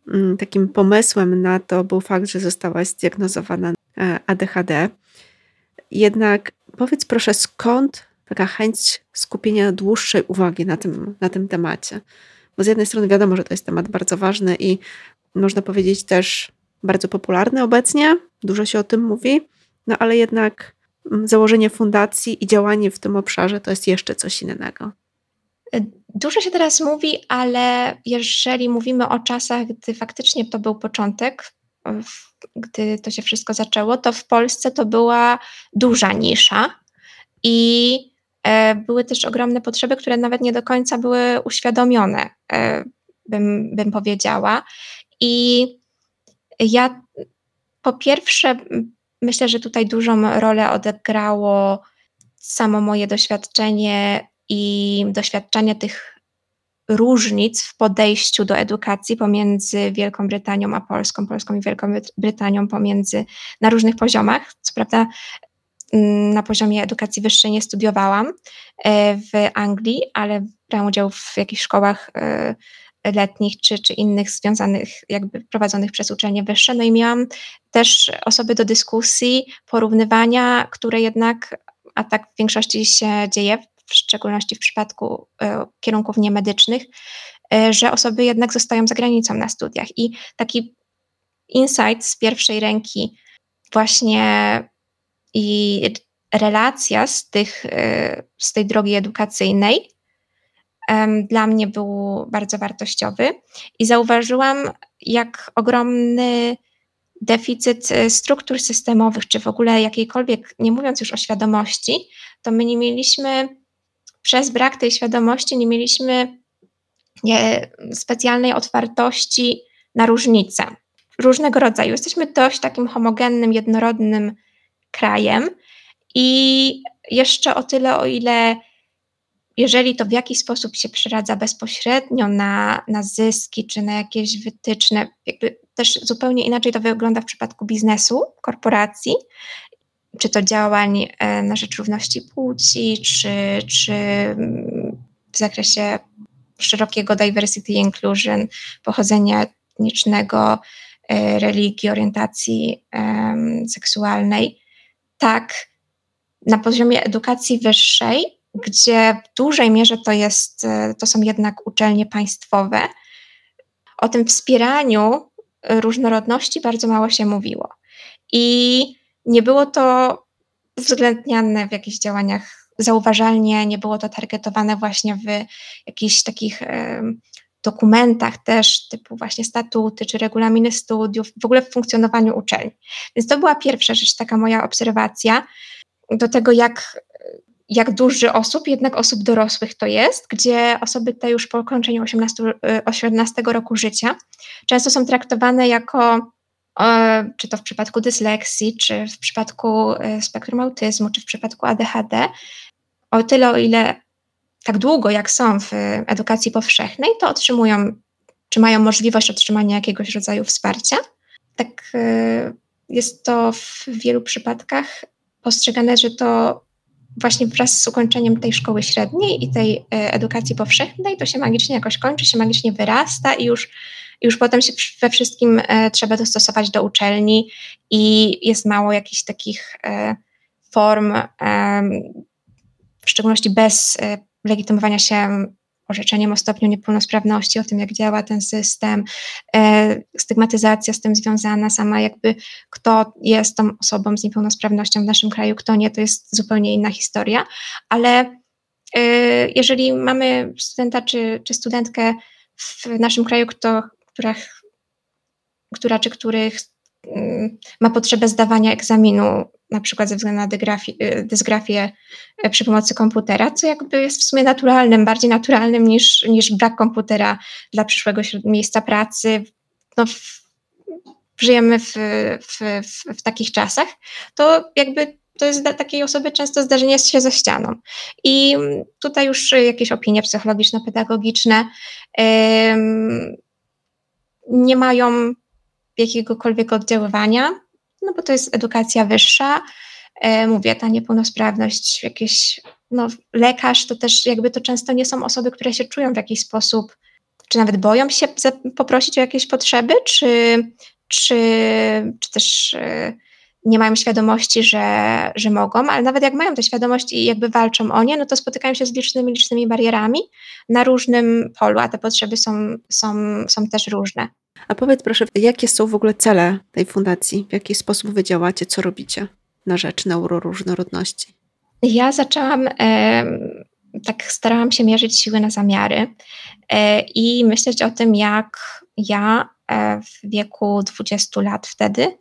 mm, takim pomysłem na to był fakt, że zostałaś zdiagnozowana e, ADHD. Jednak powiedz proszę, skąd taka chęć skupienia dłuższej uwagi na tym, na tym temacie? Bo z jednej strony wiadomo, że to jest temat bardzo ważny i można powiedzieć też bardzo popularny obecnie, dużo się o tym mówi, no ale jednak mm, założenie fundacji i działanie w tym obszarze to jest jeszcze coś innego. Dużo się teraz mówi, ale jeżeli mówimy o czasach, gdy faktycznie to był początek, gdy to się wszystko zaczęło, to w Polsce to była duża nisza i e, były też ogromne potrzeby, które nawet nie do końca były uświadomione, e, bym, bym powiedziała. I ja po pierwsze myślę, że tutaj dużą rolę odegrało samo moje doświadczenie i doświadczenie tych różnic w podejściu do edukacji pomiędzy Wielką Brytanią a Polską, Polską i Wielką Brytanią pomiędzy na różnych poziomach. Co prawda na poziomie edukacji wyższej nie studiowałam e, w Anglii, ale brałam udział w jakichś szkołach e, letnich czy, czy innych związanych, jakby prowadzonych przez uczelnie wyższe. No i miałam też osoby do dyskusji, porównywania, które jednak, a tak w większości się dzieje, w szczególności w przypadku y, kierunków niemedycznych, y, że osoby jednak zostają za granicą na studiach. I taki insight z pierwszej ręki, właśnie i relacja z, tych, y, z tej drogi edukacyjnej dla mnie był bardzo wartościowy i zauważyłam, jak ogromny deficyt e, struktur systemowych, czy w ogóle jakiejkolwiek, nie mówiąc już o świadomości, to my nie mieliśmy, przez brak tej świadomości, nie mieliśmy specjalnej otwartości na różnice różnego rodzaju. Jesteśmy dość takim homogennym, jednorodnym krajem i jeszcze o tyle, o ile jeżeli to w jakiś sposób się przeradza bezpośrednio na, na zyski czy na jakieś wytyczne, jakby też zupełnie inaczej to wygląda w przypadku biznesu, korporacji, czy to działań e, na rzecz równości płci, czy, czy w zakresie szerokiego diversity inclusion, pochodzenia etnicznego, e, religii, orientacji seksualnej. Tak, na poziomie edukacji wyższej gdzie w dużej mierze to, jest, e, to są jednak uczelnie państwowe. O tym wspieraniu różnorodności bardzo mało się mówiło. I nie było to uwzględniane w jakichś działaniach zauważalnie, nie było to targetowane właśnie w jakichś takich e, dokumentach też, typu właśnie statuty czy regulaminy studiów, w ogóle w funkcjonowaniu uczelni. Więc to była pierwsza rzecz, taka moja obserwacja do tego, jak jak duży osób, jednak osób dorosłych to jest, gdzie osoby te już po ukończeniu 18, 18 y, roku życia często są traktowane jako, czy to w przypadku dysleksji, czy w przypadku y, spektrum autyzmu, czy w przypadku ADHD, o tyle, o ile tak długo jak są w edukacji powszechnej, to otrzymują, czy mają możliwość otrzymania jakiegoś rodzaju wsparcia. Tak y, jest to w wielu przypadkach postrzegane, że to właśnie wraz z ukończeniem tej szkoły średniej i tej e, edukacji powszechnej, to się magicznie jakoś kończy, się magicznie wyrasta i już, już potem się we wszystkim e, trzeba dostosować do uczelni i jest mało jakichś takich e, form, w szczególności bez legitymowania się orzeczeniem o stopniu niepełnosprawności, o tym, jak działa ten system, stygmatyzacja z tym związana, sama jakby kto jest tą osobą z niepełnosprawnością w naszym kraju, kto nie, to jest zupełnie inna historia, ale jeżeli mamy studenta czy, czy studentkę w naszym kraju, kto, która, która czy których ma potrzebę zdawania egzaminu, na przykład ze względu na y, dysgrafię y, przy pomocy komputera, co jakby jest w sumie naturalnym, bardziej naturalnym niż, niż brak komputera dla przyszłego miejsca pracy. No, w, żyjemy w, w, w, w takich czasach, to jakby to jest dla takiej osoby często zdarzenie się ze ścianą. I tutaj już jakieś opinie psychologiczno-pedagogiczne nie mają jakiegokolwiek oddziaływania, no bo to jest edukacja wyższa. E, mówię, ta niepełnosprawność, jakieś, no lekarz to też jakby to często nie są osoby, które się czują w jakiś sposób, czy nawet boją się poprosić o jakieś potrzeby, czy, czy, czy też e, nie mają świadomości, że, że mogą, ale nawet jak mają tę świadomość i jakby walczą o nie, no to spotykają się z licznymi, licznymi barierami na różnym polu, a te potrzeby są, są, są też różne. A powiedz proszę, jakie są w ogóle cele tej fundacji? W jaki sposób wy działacie? Co robicie na rzecz neuroróżnorodności? Ja zaczęłam, e, tak starałam się mierzyć siły na zamiary e, i myśleć o tym, jak ja e, w wieku 20 lat wtedy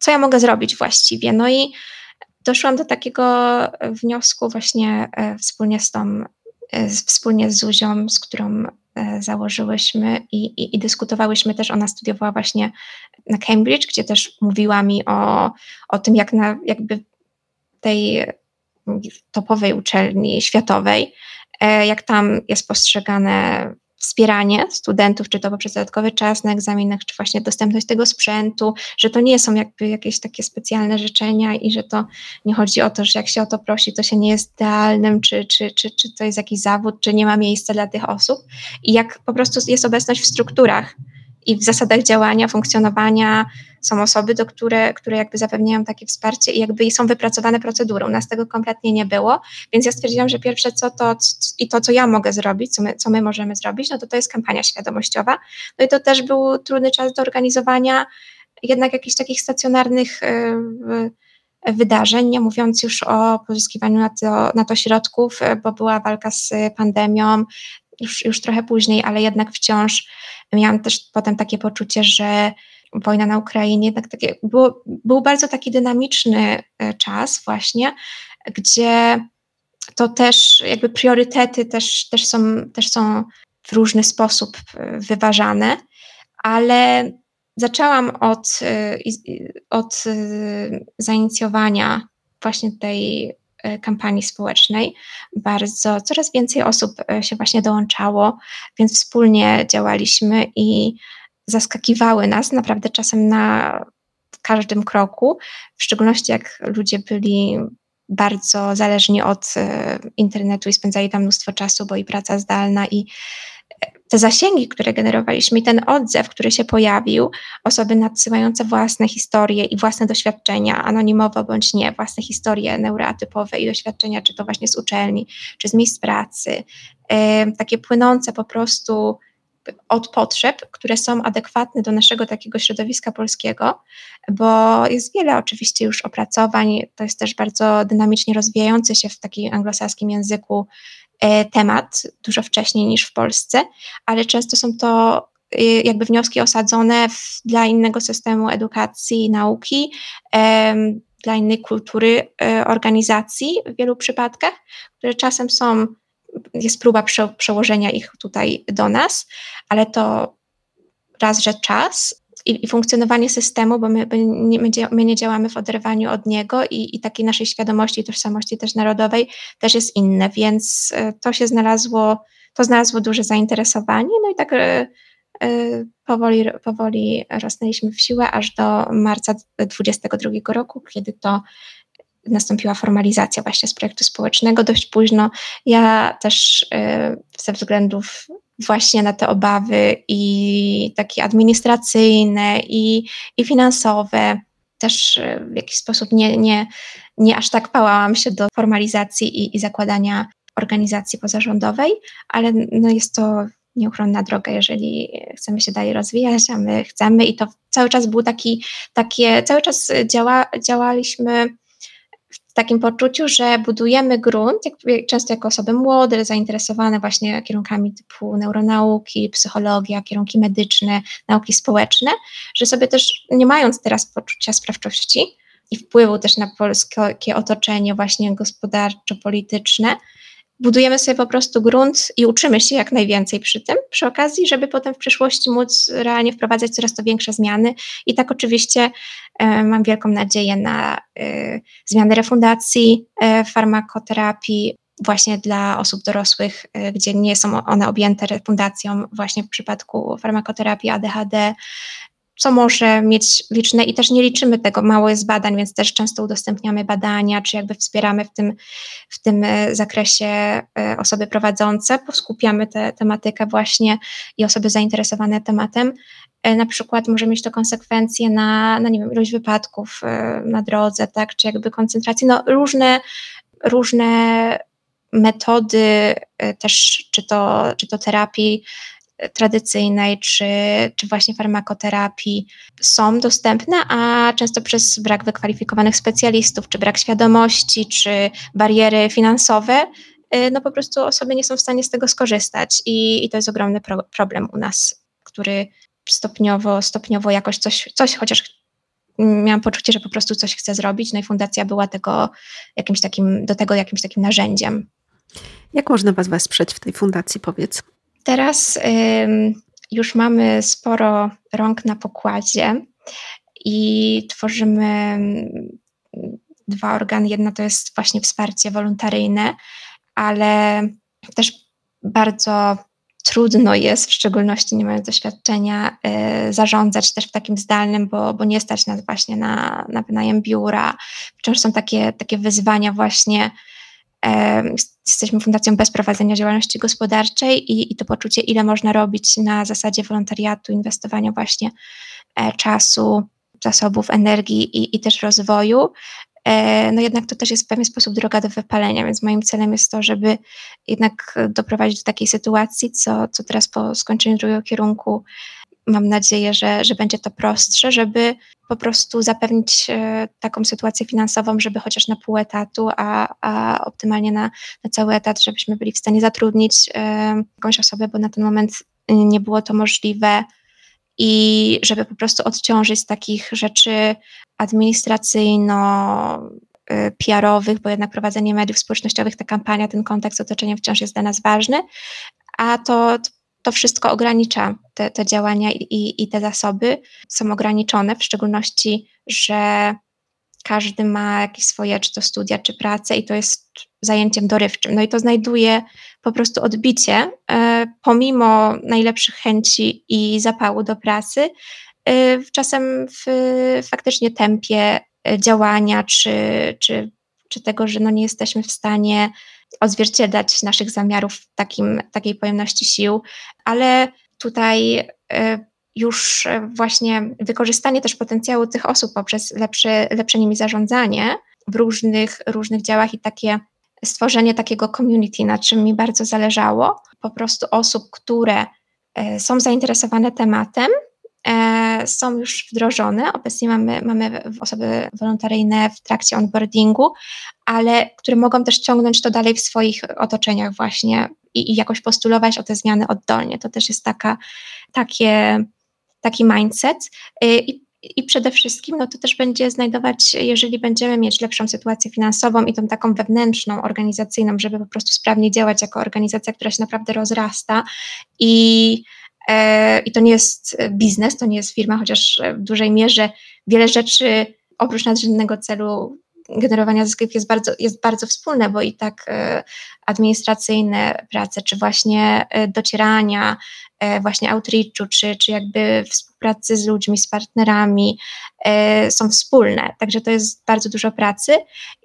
co ja mogę zrobić właściwie. No i doszłam do takiego wniosku właśnie e, wspólnie z tą, e, wspólnie z Zuzią, z którą e, założyłyśmy i, i, i, dyskutowałyśmy też, ona studiowała właśnie na Cambridge, gdzie też mówiła mi o, o tym, jak na jakby tej topowej uczelni światowej, jak tam jest postrzegane wspieranie studentów, czy to poprzez dodatkowy czas na egzaminach, czy właśnie dostępność tego sprzętu, że to nie są jakby jakieś takie specjalne życzenia i że to nie chodzi o to, że jak się o to prosi, to się nie jest idealnym, czy, czy, czy, czy to jest jakiś zawód, czy nie ma miejsca dla tych osób. I jak po prostu jest obecność w strukturach i w zasadach działania, funkcjonowania są osoby, do które, które jakby zapewniają takie wsparcie i jakby są wypracowane procedury. U nas tego kompletnie nie było, więc ja stwierdziłam, że pierwsze co to i to, co ja mogę zrobić, co my, co my możemy zrobić, no to to jest kampania świadomościowa. No i to też był trudny czas do organizowania jednak jakichś takich stacjonarnych yy, wydarzeń, nie mówiąc już o pozyskiwaniu na to, na to środków, bo była walka z pandemią, już, już trochę później, ale jednak wciąż miałam też potem takie poczucie, że wojna na Ukrainie jednak takie, było, był bardzo taki dynamiczny e, czas właśnie, gdzie to też jakby priorytety też, też, są, też są w różny sposób e, wyważane, ale zaczęłam od, e, od zainicjowania właśnie tej kampanii społecznej. Bardzo, coraz więcej osób się właśnie dołączało, więc wspólnie działaliśmy i zaskakiwały nas naprawdę czasem na każdym kroku, w szczególności jak ludzie byli bardzo zależni od e, internetu i spędzali tam mnóstwo czasu, bo i praca zdalna i e, te zasięgi, które generowaliśmy ten odzew, który się pojawił, osoby nadsyłające własne historie i własne doświadczenia, anonimowo bądź nie, własne historie neuroatypowe i doświadczenia, czy to właśnie z uczelni, czy z miejsc pracy, takie płynące po prostu od potrzeb, które są adekwatne do naszego takiego środowiska polskiego, bo jest wiele oczywiście już opracowań, to jest też bardzo dynamicznie rozwijający się w takim anglosaskim języku temat, dużo wcześniej niż w Polsce, ale często są to e, jakby wnioski osadzone w, dla innego systemu edukacji i nauki, e, dla innej kultury e, organizacji w wielu przypadkach, które czasem są jest próba prze, przełożenia ich tutaj do nas, ale to raz, że czas i, i funkcjonowanie systemu, bo my, my, nie, my, nie, działamy w oderwaniu od niego i, i takiej naszej świadomości tożsamości też narodowej też jest inne, więc e, to się znalazło, to znalazło duże zainteresowanie, no i tak e, powoli, powoli rosnęliśmy w siłę aż do marca 2022 roku, kiedy to nastąpiła formalizacja właśnie z projektu społecznego dość późno. Ja też y, ze względów właśnie na te obawy i takie administracyjne i, i finansowe. Też e, w jakiś sposób nie, nie, nie aż tak pałałam się do formalizacji i, i zakładania organizacji pozarządowej, ale no jest to nieuchronna droga, jeżeli chcemy się dalej rozwijać, a my chcemy i to cały czas był taki, takie, cały czas działa, działaliśmy w takim poczuciu, że budujemy grunt, jak, często jako osoby młode, zainteresowane właśnie kierunkami typu neuronauki, psychologia, kierunki medyczne, nauki społeczne, że sobie też nie mając teraz poczucia sprawczości i wpływu też na polskie otoczenie właśnie gospodarczo-polityczne, budujemy sobie po prostu grunt i uczymy się jak najwięcej przy tym, przy okazji, żeby potem w przyszłości móc realnie wprowadzać coraz to większe zmiany. I tak oczywiście e, mam wielką nadzieję na e, zmiany refundacji e, farmakoterapii właśnie dla osób dorosłych, gdzie nie są one objęte refundacją właśnie w przypadku farmakoterapii ADHD, co może mieć liczne i też nie liczymy tego, mało jest badań, więc też często udostępniamy badania, czy jakby wspieramy w tym, w tym e, zakresie e, osoby prowadzące, skupiamy tę tematykę właśnie i osoby zainteresowane tematem. E, na przykład może mieć to konsekwencje na, na nie wiem, ilość wypadków na drodze, tak, czy jakby koncentracji, no różne, różne metody też, czy to, czy to terapii tradycyjnej, czy, czy właśnie farmakoterapii są dostępne, a często przez brak wykwalifikowanych specjalistów, czy brak świadomości, czy bariery finansowe, y, no po prostu osoby nie są w stanie z tego skorzystać i, i to jest ogromny pro, problem u nas, który stopniowo, stopniowo jakoś coś, coś chociaż miałam poczucie, że po prostu coś chcę zrobić, no i fundacja była tego jakimś takim, do tego jakimś takim narzędziem. Jak można Was wesprzeć w tej fundacji, powiedz? Teraz już mamy sporo rąk na pokładzie i tworzymy dwa organy. Jedna to jest właśnie wsparcie wolontaryjne, ale też bardzo trudno jest, w szczególności nie mając doświadczenia, y, zarządzać też w takim zdalnym, bo, bo nie stać nas właśnie na, na wynajem biura. Wciąż są takie, takie wyzwania właśnie Jesteśmy fundacją bez prowadzenia działalności gospodarczej i, i to poczucie, ile można robić na zasadzie wolontariatu, inwestowania właśnie e, czasu, zasobów, energii i, i też rozwoju, e, no jednak to też jest w pewien sposób droga do wypalenia, więc moim celem jest to, żeby jednak doprowadzić do takiej sytuacji, co, co teraz po skończeniu drugiego kierunku mam nadzieję, że, że będzie to prostsze, żeby po prostu zapewnić e, taką sytuację finansową, żeby chociaż na pół etatu, a, a optymalnie na, na cały etat, żebyśmy byli w stanie zatrudnić e, jakąś osobę, bo na ten moment nie było to możliwe. I żeby po prostu odciążyć z takich rzeczy administracyjno e, PR-owych, bo jednak prowadzenie mediów społecznościowych, ta kampania, ten kontekst z otoczenia wciąż jest dla nas ważny, a to to wszystko ogranicza te, te działania i, i te zasoby. Są ograniczone, w szczególności, że każdy ma jakieś swoje, czy to studia, czy pracę, i to jest zajęciem dorywczym. No i to znajduje po prostu odbicie, e, pomimo najlepszych chęci i zapału do pracy, e, czasem w faktycznie tempie e, działania, czy, czy, czy tego, że no nie jesteśmy w stanie odzwierciedlać naszych zamiarów w takim, takiej pojemności sił, ale tutaj e, już właśnie wykorzystanie też potencjału tych osób poprzez lepsze, lepsze nimi zarządzanie w różnych, różnych działach i takie stworzenie takiego community, na czym mi bardzo zależało, po prostu osób, które e, są zainteresowane tematem, e, są już wdrożone. Obecnie mamy, mamy osoby wolontaryjne w trakcie onboardingu, ale które mogą też ciągnąć to dalej w swoich otoczeniach właśnie i, i jakoś postulować o te zmiany oddolnie. To też jest taka, takie, taki mindset. Y, I, i przede wszystkim no to też będzie znajdować, jeżeli będziemy mieć lepszą sytuację finansową i tą taką wewnętrzną, organizacyjną, żeby po prostu sprawnie działać jako organizacja, która się naprawdę rozrasta i, e, i to nie jest biznes, to nie jest firma, chociaż w dużej mierze wiele rzeczy oprócz nadrzędnego celu generowania zysków jest bardzo, jest bardzo wspólne, bo i tak e, administracyjne prace, czy właśnie e, docierania, e, właśnie outreachu, czy, czy jakby współpracy z ludźmi, z partnerami są wspólne. Także to jest bardzo dużo pracy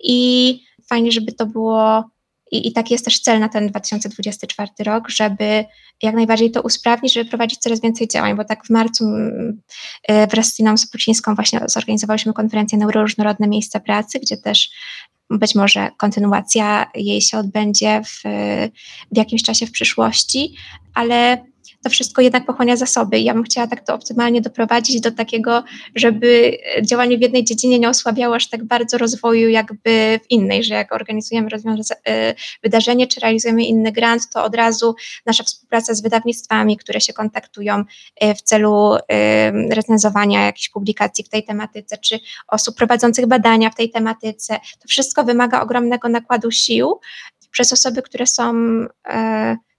i fajnie, żeby to było i, I taki jest też cel na ten 2024 rok, żeby jak najbardziej to usprawnić, żeby prowadzić coraz więcej działań, bo tak w marcu mm, e, wraz z Tiną Sopucińską właśnie zorganizowaliśmy konferencję Neuroróżnorodne Miejsca Pracy, gdzie też być może kontynuacja jej się odbędzie w, w jakimś czasie w przyszłości, ale to wszystko jednak pochłania zasoby. Ja bym chciała tak to optymalnie doprowadzić do takiego, żeby działanie w jednej dziedzinie nie osłabiało aż tak bardzo rozwoju jakby w innej, że jak organizujemy e, wydarzenie czy realizujemy inny grant, to od razu nasza współpraca z wydawnictwami, które się kontaktują e, w celu e, recenzowania jakichś publikacji w tej tematyce, czy osób prowadzących badania w tej tematyce, to wszystko wymaga ogromnego nakładu sił przez osoby, które są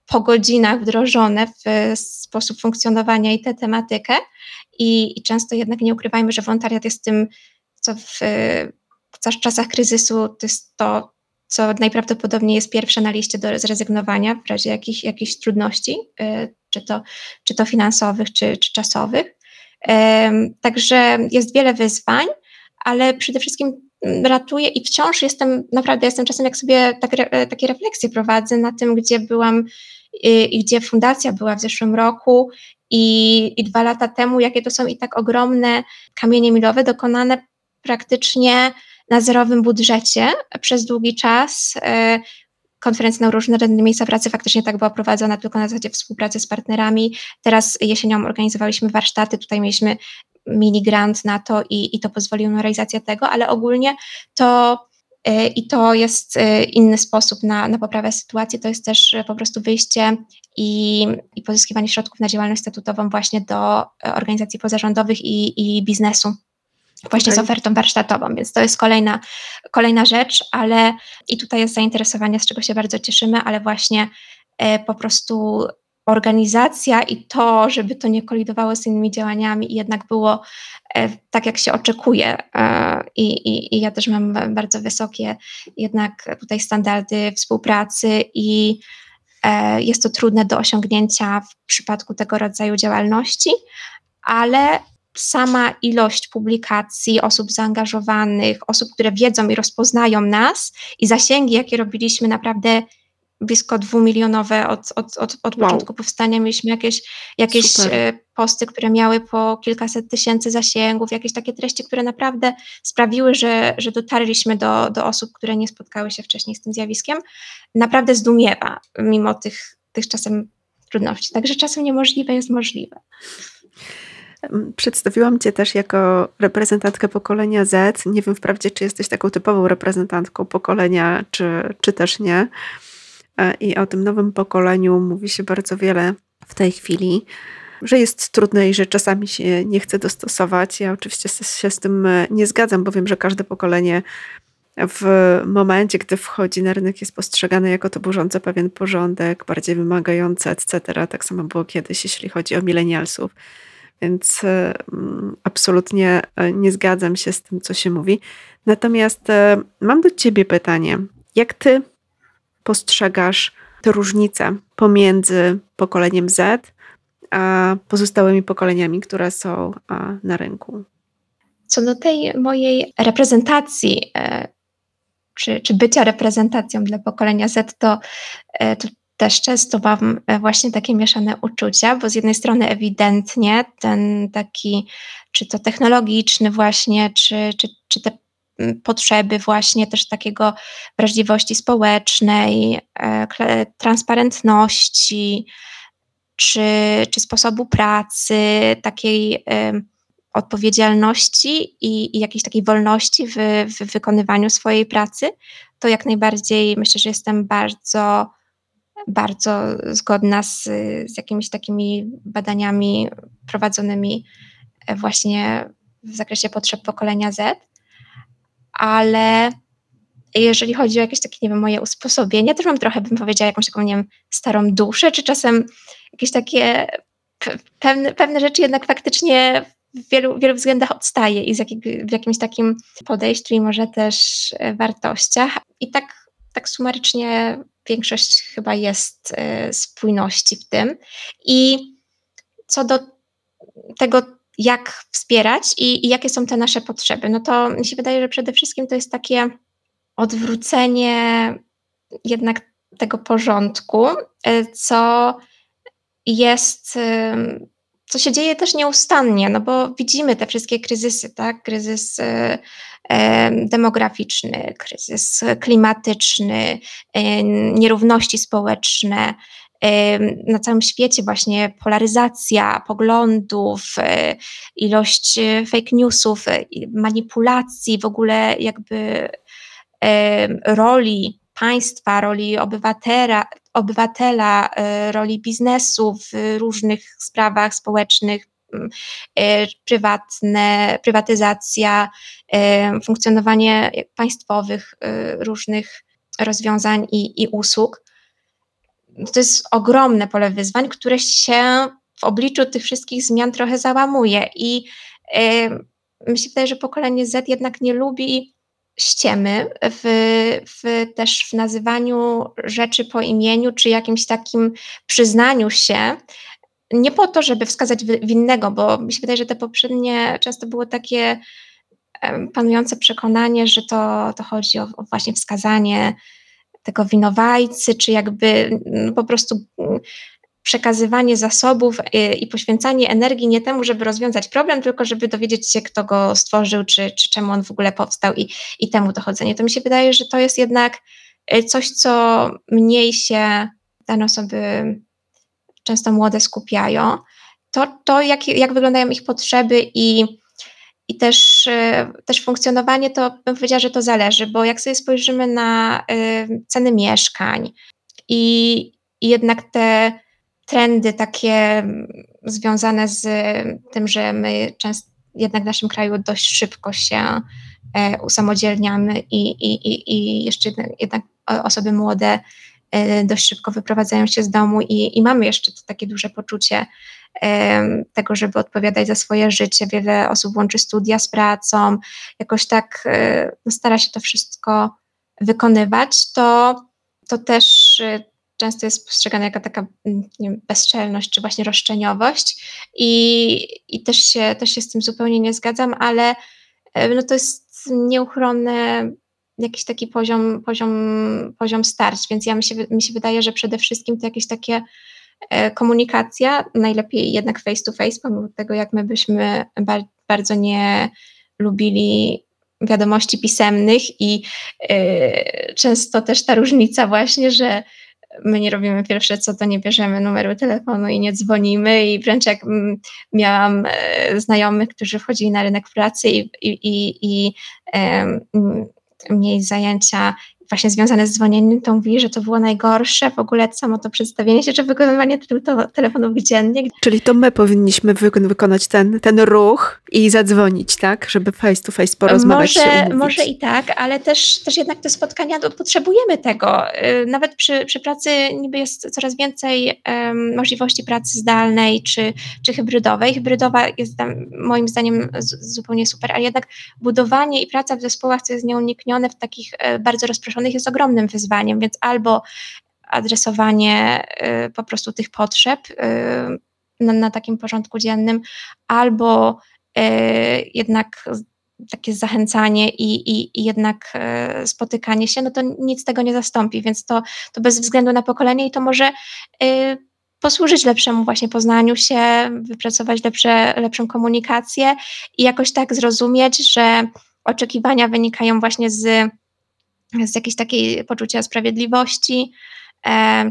po godzinach wdrożone w sposób funkcjonowania i tę tematykę. I, I, często jednak nie ukrywajmy, że wolontariat jest tym, co w, w czasach kryzysu to jest to, co najprawdopodobniej jest pierwsze na liście do zrezygnowania w razie jakich, jakichś trudności, y, czy to, czy to finansowych, czy, czy czasowych. Także jest wiele wyzwań, ale przede wszystkim ratuje i wciąż jestem, naprawdę jestem czasem, jak sobie tak, takie refleksje prowadzę na tym, gdzie byłam i gdzie fundacja była w zeszłym roku i, i dwa lata temu, jakie to są i tak ogromne kamienie milowe dokonane praktycznie na zerowym budżecie przez długi czas. E, konferencja na różne miejsca pracy faktycznie tak była prowadzona tylko na zasadzie współpracy z partnerami. Teraz jesienią organizowaliśmy warsztaty, tutaj mieliśmy mini grant na to i, i to pozwoliło na realizację tego, ale ogólnie to E, I to jest e, inny sposób na, na poprawę sytuacji. To jest też e, po prostu wyjście i, i pozyskiwanie środków na działalność statutową właśnie do organizacji pozarządowych i, i biznesu właśnie okay. z ofertą warsztatową, więc to jest kolejna, kolejna rzecz, ale i tutaj jest zainteresowanie, z czego się bardzo cieszymy, ale właśnie po prostu organizacja i to, żeby to nie kolidowało z innymi działaniami i jednak było e, tak, jak się oczekuje. E, I, i, I, ja też mam bardzo wysokie jednak tutaj standardy współpracy i e, jest to trudne do osiągnięcia w przypadku tego rodzaju działalności, ale sama ilość publikacji, osób zaangażowanych, osób, które wiedzą i rozpoznają nas i zasięgi, jakie robiliśmy, naprawdę blisko dwumilionowe od, od, od, od wow. początku powstania. Mieliśmy jakieś, jakieś e, posty, które miały po kilkaset tysięcy zasięgów, jakieś takie treści, które naprawdę sprawiły, że, że dotarliśmy do, do osób, które nie spotkały się wcześniej z tym zjawiskiem. Naprawdę zdumiewa, mimo tych, tych czasem trudności. Także czasem niemożliwe jest możliwe. Przedstawiłam Cię też jako reprezentantkę pokolenia Z. Nie wiem wprawdzie, czy jesteś taką typową reprezentantką pokolenia, czy, czy też nie. E, i o tym nowym pokoleniu mówi się bardzo wiele w tej chwili, że jest trudne i że czasami się nie chce dostosować. Ja oczywiście się z tym e, nie zgadzam, bo wiem, że każde pokolenie w momencie, gdy wchodzi na rynek, jest postrzegane jako to burzące pewien porządek, bardziej wymagające, etc. Tak samo było kiedyś, jeśli chodzi o milenialsów. Więc e, mm, absolutnie nie zgadzam się z tym, co się mówi. Natomiast mam do ciebie pytanie. Jak ty postrzegasz te różnice pomiędzy pokoleniem Z a pozostałymi pokoleniami, które są na rynku? Co do tej mojej reprezentacji, e, czy, czy bycia reprezentacją dla pokolenia Z, to, e, to też często mam e, właśnie takie mieszane uczucia, bo z jednej strony ewidentnie ten taki, czy to technologiczny właśnie, czy, czy, czy te potrzeby właśnie też takiego wrażliwości społecznej, e, transparentności, czy, czy sposobu pracy, takiej odpowiedzialności i, i jakiejś takiej wolności w, w wykonywaniu swojej pracy, to jak najbardziej myślę, że jestem bardzo, bardzo zgodna z, z jakimiś takimi badaniami prowadzonymi e, właśnie w zakresie potrzeb pokolenia Z ale jeżeli chodzi o jakieś takie, nie wiem, moje usposobienie, też mam trochę, bym powiedziała, jakąś taką, nie wiem, starą duszę, czy czasem jakieś takie pewne, pewne rzeczy jednak faktycznie w wielu, wielu względach odstaje i z w jakimś takim podejściu i może też e, wartościach. I tak, tak sumarycznie większość chyba jest y, spójności w tym. I co do tego, jak wspierać i, i, jakie są te nasze potrzeby. No to mi się wydaje, że przede wszystkim to jest takie odwrócenie jednak tego porządku, co jest co się dzieje też nieustannie, no bo widzimy te wszystkie kryzysy, tak? Kryzys e, e, demograficzny, kryzys klimatyczny, e, nierówności społeczne. E, na całym świecie właśnie polaryzacja poglądów, e, ilość fake newsów, manipulacji, w ogóle jakby roli państwa, roli obywatela, obywatela, e, roli biznesu w różnych sprawach społecznych, e, prywatne, prywatyzacja, e, funkcjonowanie państwowych różnych rozwiązań i, i usług. To jest ogromne pole wyzwań, które się w obliczu tych wszystkich zmian trochę załamuje i wydaje, że pokolenie Z jednak nie lubi ściemy w, w, też w nazywaniu rzeczy po imieniu, czy jakimś takim przyznaniu się, nie po to, żeby wskazać winnego, bo mi się wydaje, że te poprzednie często było takie panujące przekonanie, że to, to chodzi o, o właśnie wskazanie tego winowajcy, czy jakby no, po prostu przekazywanie zasobów y, i poświęcanie energii nie temu, żeby rozwiązać problem, tylko żeby dowiedzieć się, kto go stworzył, czy, czy czemu on w ogóle powstał i, i temu dochodzenie. To mi się wydaje, że to jest jednak y, coś, co mniej się dane osoby, często młode, skupiają. To, to jak, jak wyglądają ich potrzeby i, i też, y, też funkcjonowanie, to bym powiedziała, że to zależy, bo jak sobie spojrzymy na ceny mieszkań i, jednak te trendy takie mm, związane z tym, że my często jednak w naszym kraju dość szybko się e, usamodzielniamy i, i, i, i jeszcze jednak osoby młode e, dość szybko wyprowadzają się z domu i, i mamy jeszcze takie duże poczucie e, tego, żeby odpowiadać za swoje życie. Wiele osób łączy studia z pracą, jakoś tak no, stara się to wszystko wykonywać, to, to też często jest postrzegana jako taka mm, wiem, bezczelność, czy właśnie roszczeniowość i, i też, się, też się z tym zupełnie nie zgadzam, ale e, no to jest nieuchronny jakiś taki poziom, poziom, poziom starć, więc ja mi się, mi się wydaje, że przede wszystkim to jakieś takie e, komunikacja, najlepiej jednak face to face, pomimo tego, jak my byśmy bardzo nie lubili wiadomości pisemnych i y, często też ta różnica właśnie, że my nie robimy pierwsze co, to nie bierzemy numeru telefonu i nie dzwonimy i wręcz jak mm, miałam e, znajomych, którzy wchodzili na rynek pracy i, i, i, mieli zajęcia właśnie związane z dzwonieniem, to mówili, że to było najgorsze w ogóle samo to przedstawienie się, czy wykonywanie telefonów dziennie. Czyli to my powinniśmy wykonać ten, ten ruch i zadzwonić, tak? Żeby face to face porozmawiać może, Może i tak, ale też, też jednak te spotkania, potrzebujemy tego. Y, nawet przy, przy pracy niby jest coraz więcej um, możliwości pracy zdalnej czy, czy hybrydowej. Hybrydowa jest tam, moim zdaniem z, zupełnie super, ale jednak budowanie i praca w zespołach, co jest nieuniknione w takich e, bardzo rozproszonych jest ogromnym wyzwaniem, więc albo adresowanie y, po prostu tych potrzeb y, na, na takim porządku dziennym, albo y, jednak takie zachęcanie i, i, i, jednak spotykanie się, no to nic tego nie zastąpi, więc to, to bez względu na pokolenie i to może posłużyć lepszemu właśnie poznaniu się, wypracować lepsze, lepszą komunikację i jakoś tak zrozumieć, że oczekiwania wynikają właśnie z z jakiejś takiej poczucia sprawiedliwości,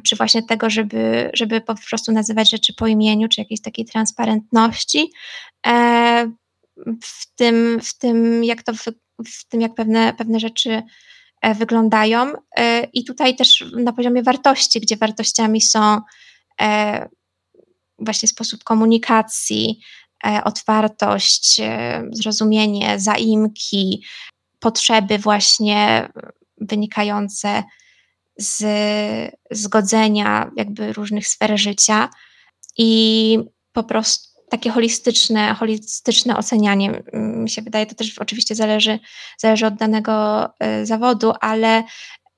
czy właśnie tego, żeby, żeby po prostu nazywać rzeczy po imieniu, czy jakiejś takiej transparentności w tym, w tym jak to w tym, jak pewne, pewne rzeczy e, wyglądają. E, I tutaj też na poziomie wartości, gdzie wartościami są e, właśnie sposób komunikacji, otwartość, zrozumienie, zaimki, potrzeby właśnie wynikające z zgodzenia jakby różnych sfer życia i po prostu takie holistyczne, holistyczne ocenianie, mi się wydaje, to też oczywiście zależy, zależy od danego y, zawodu, ale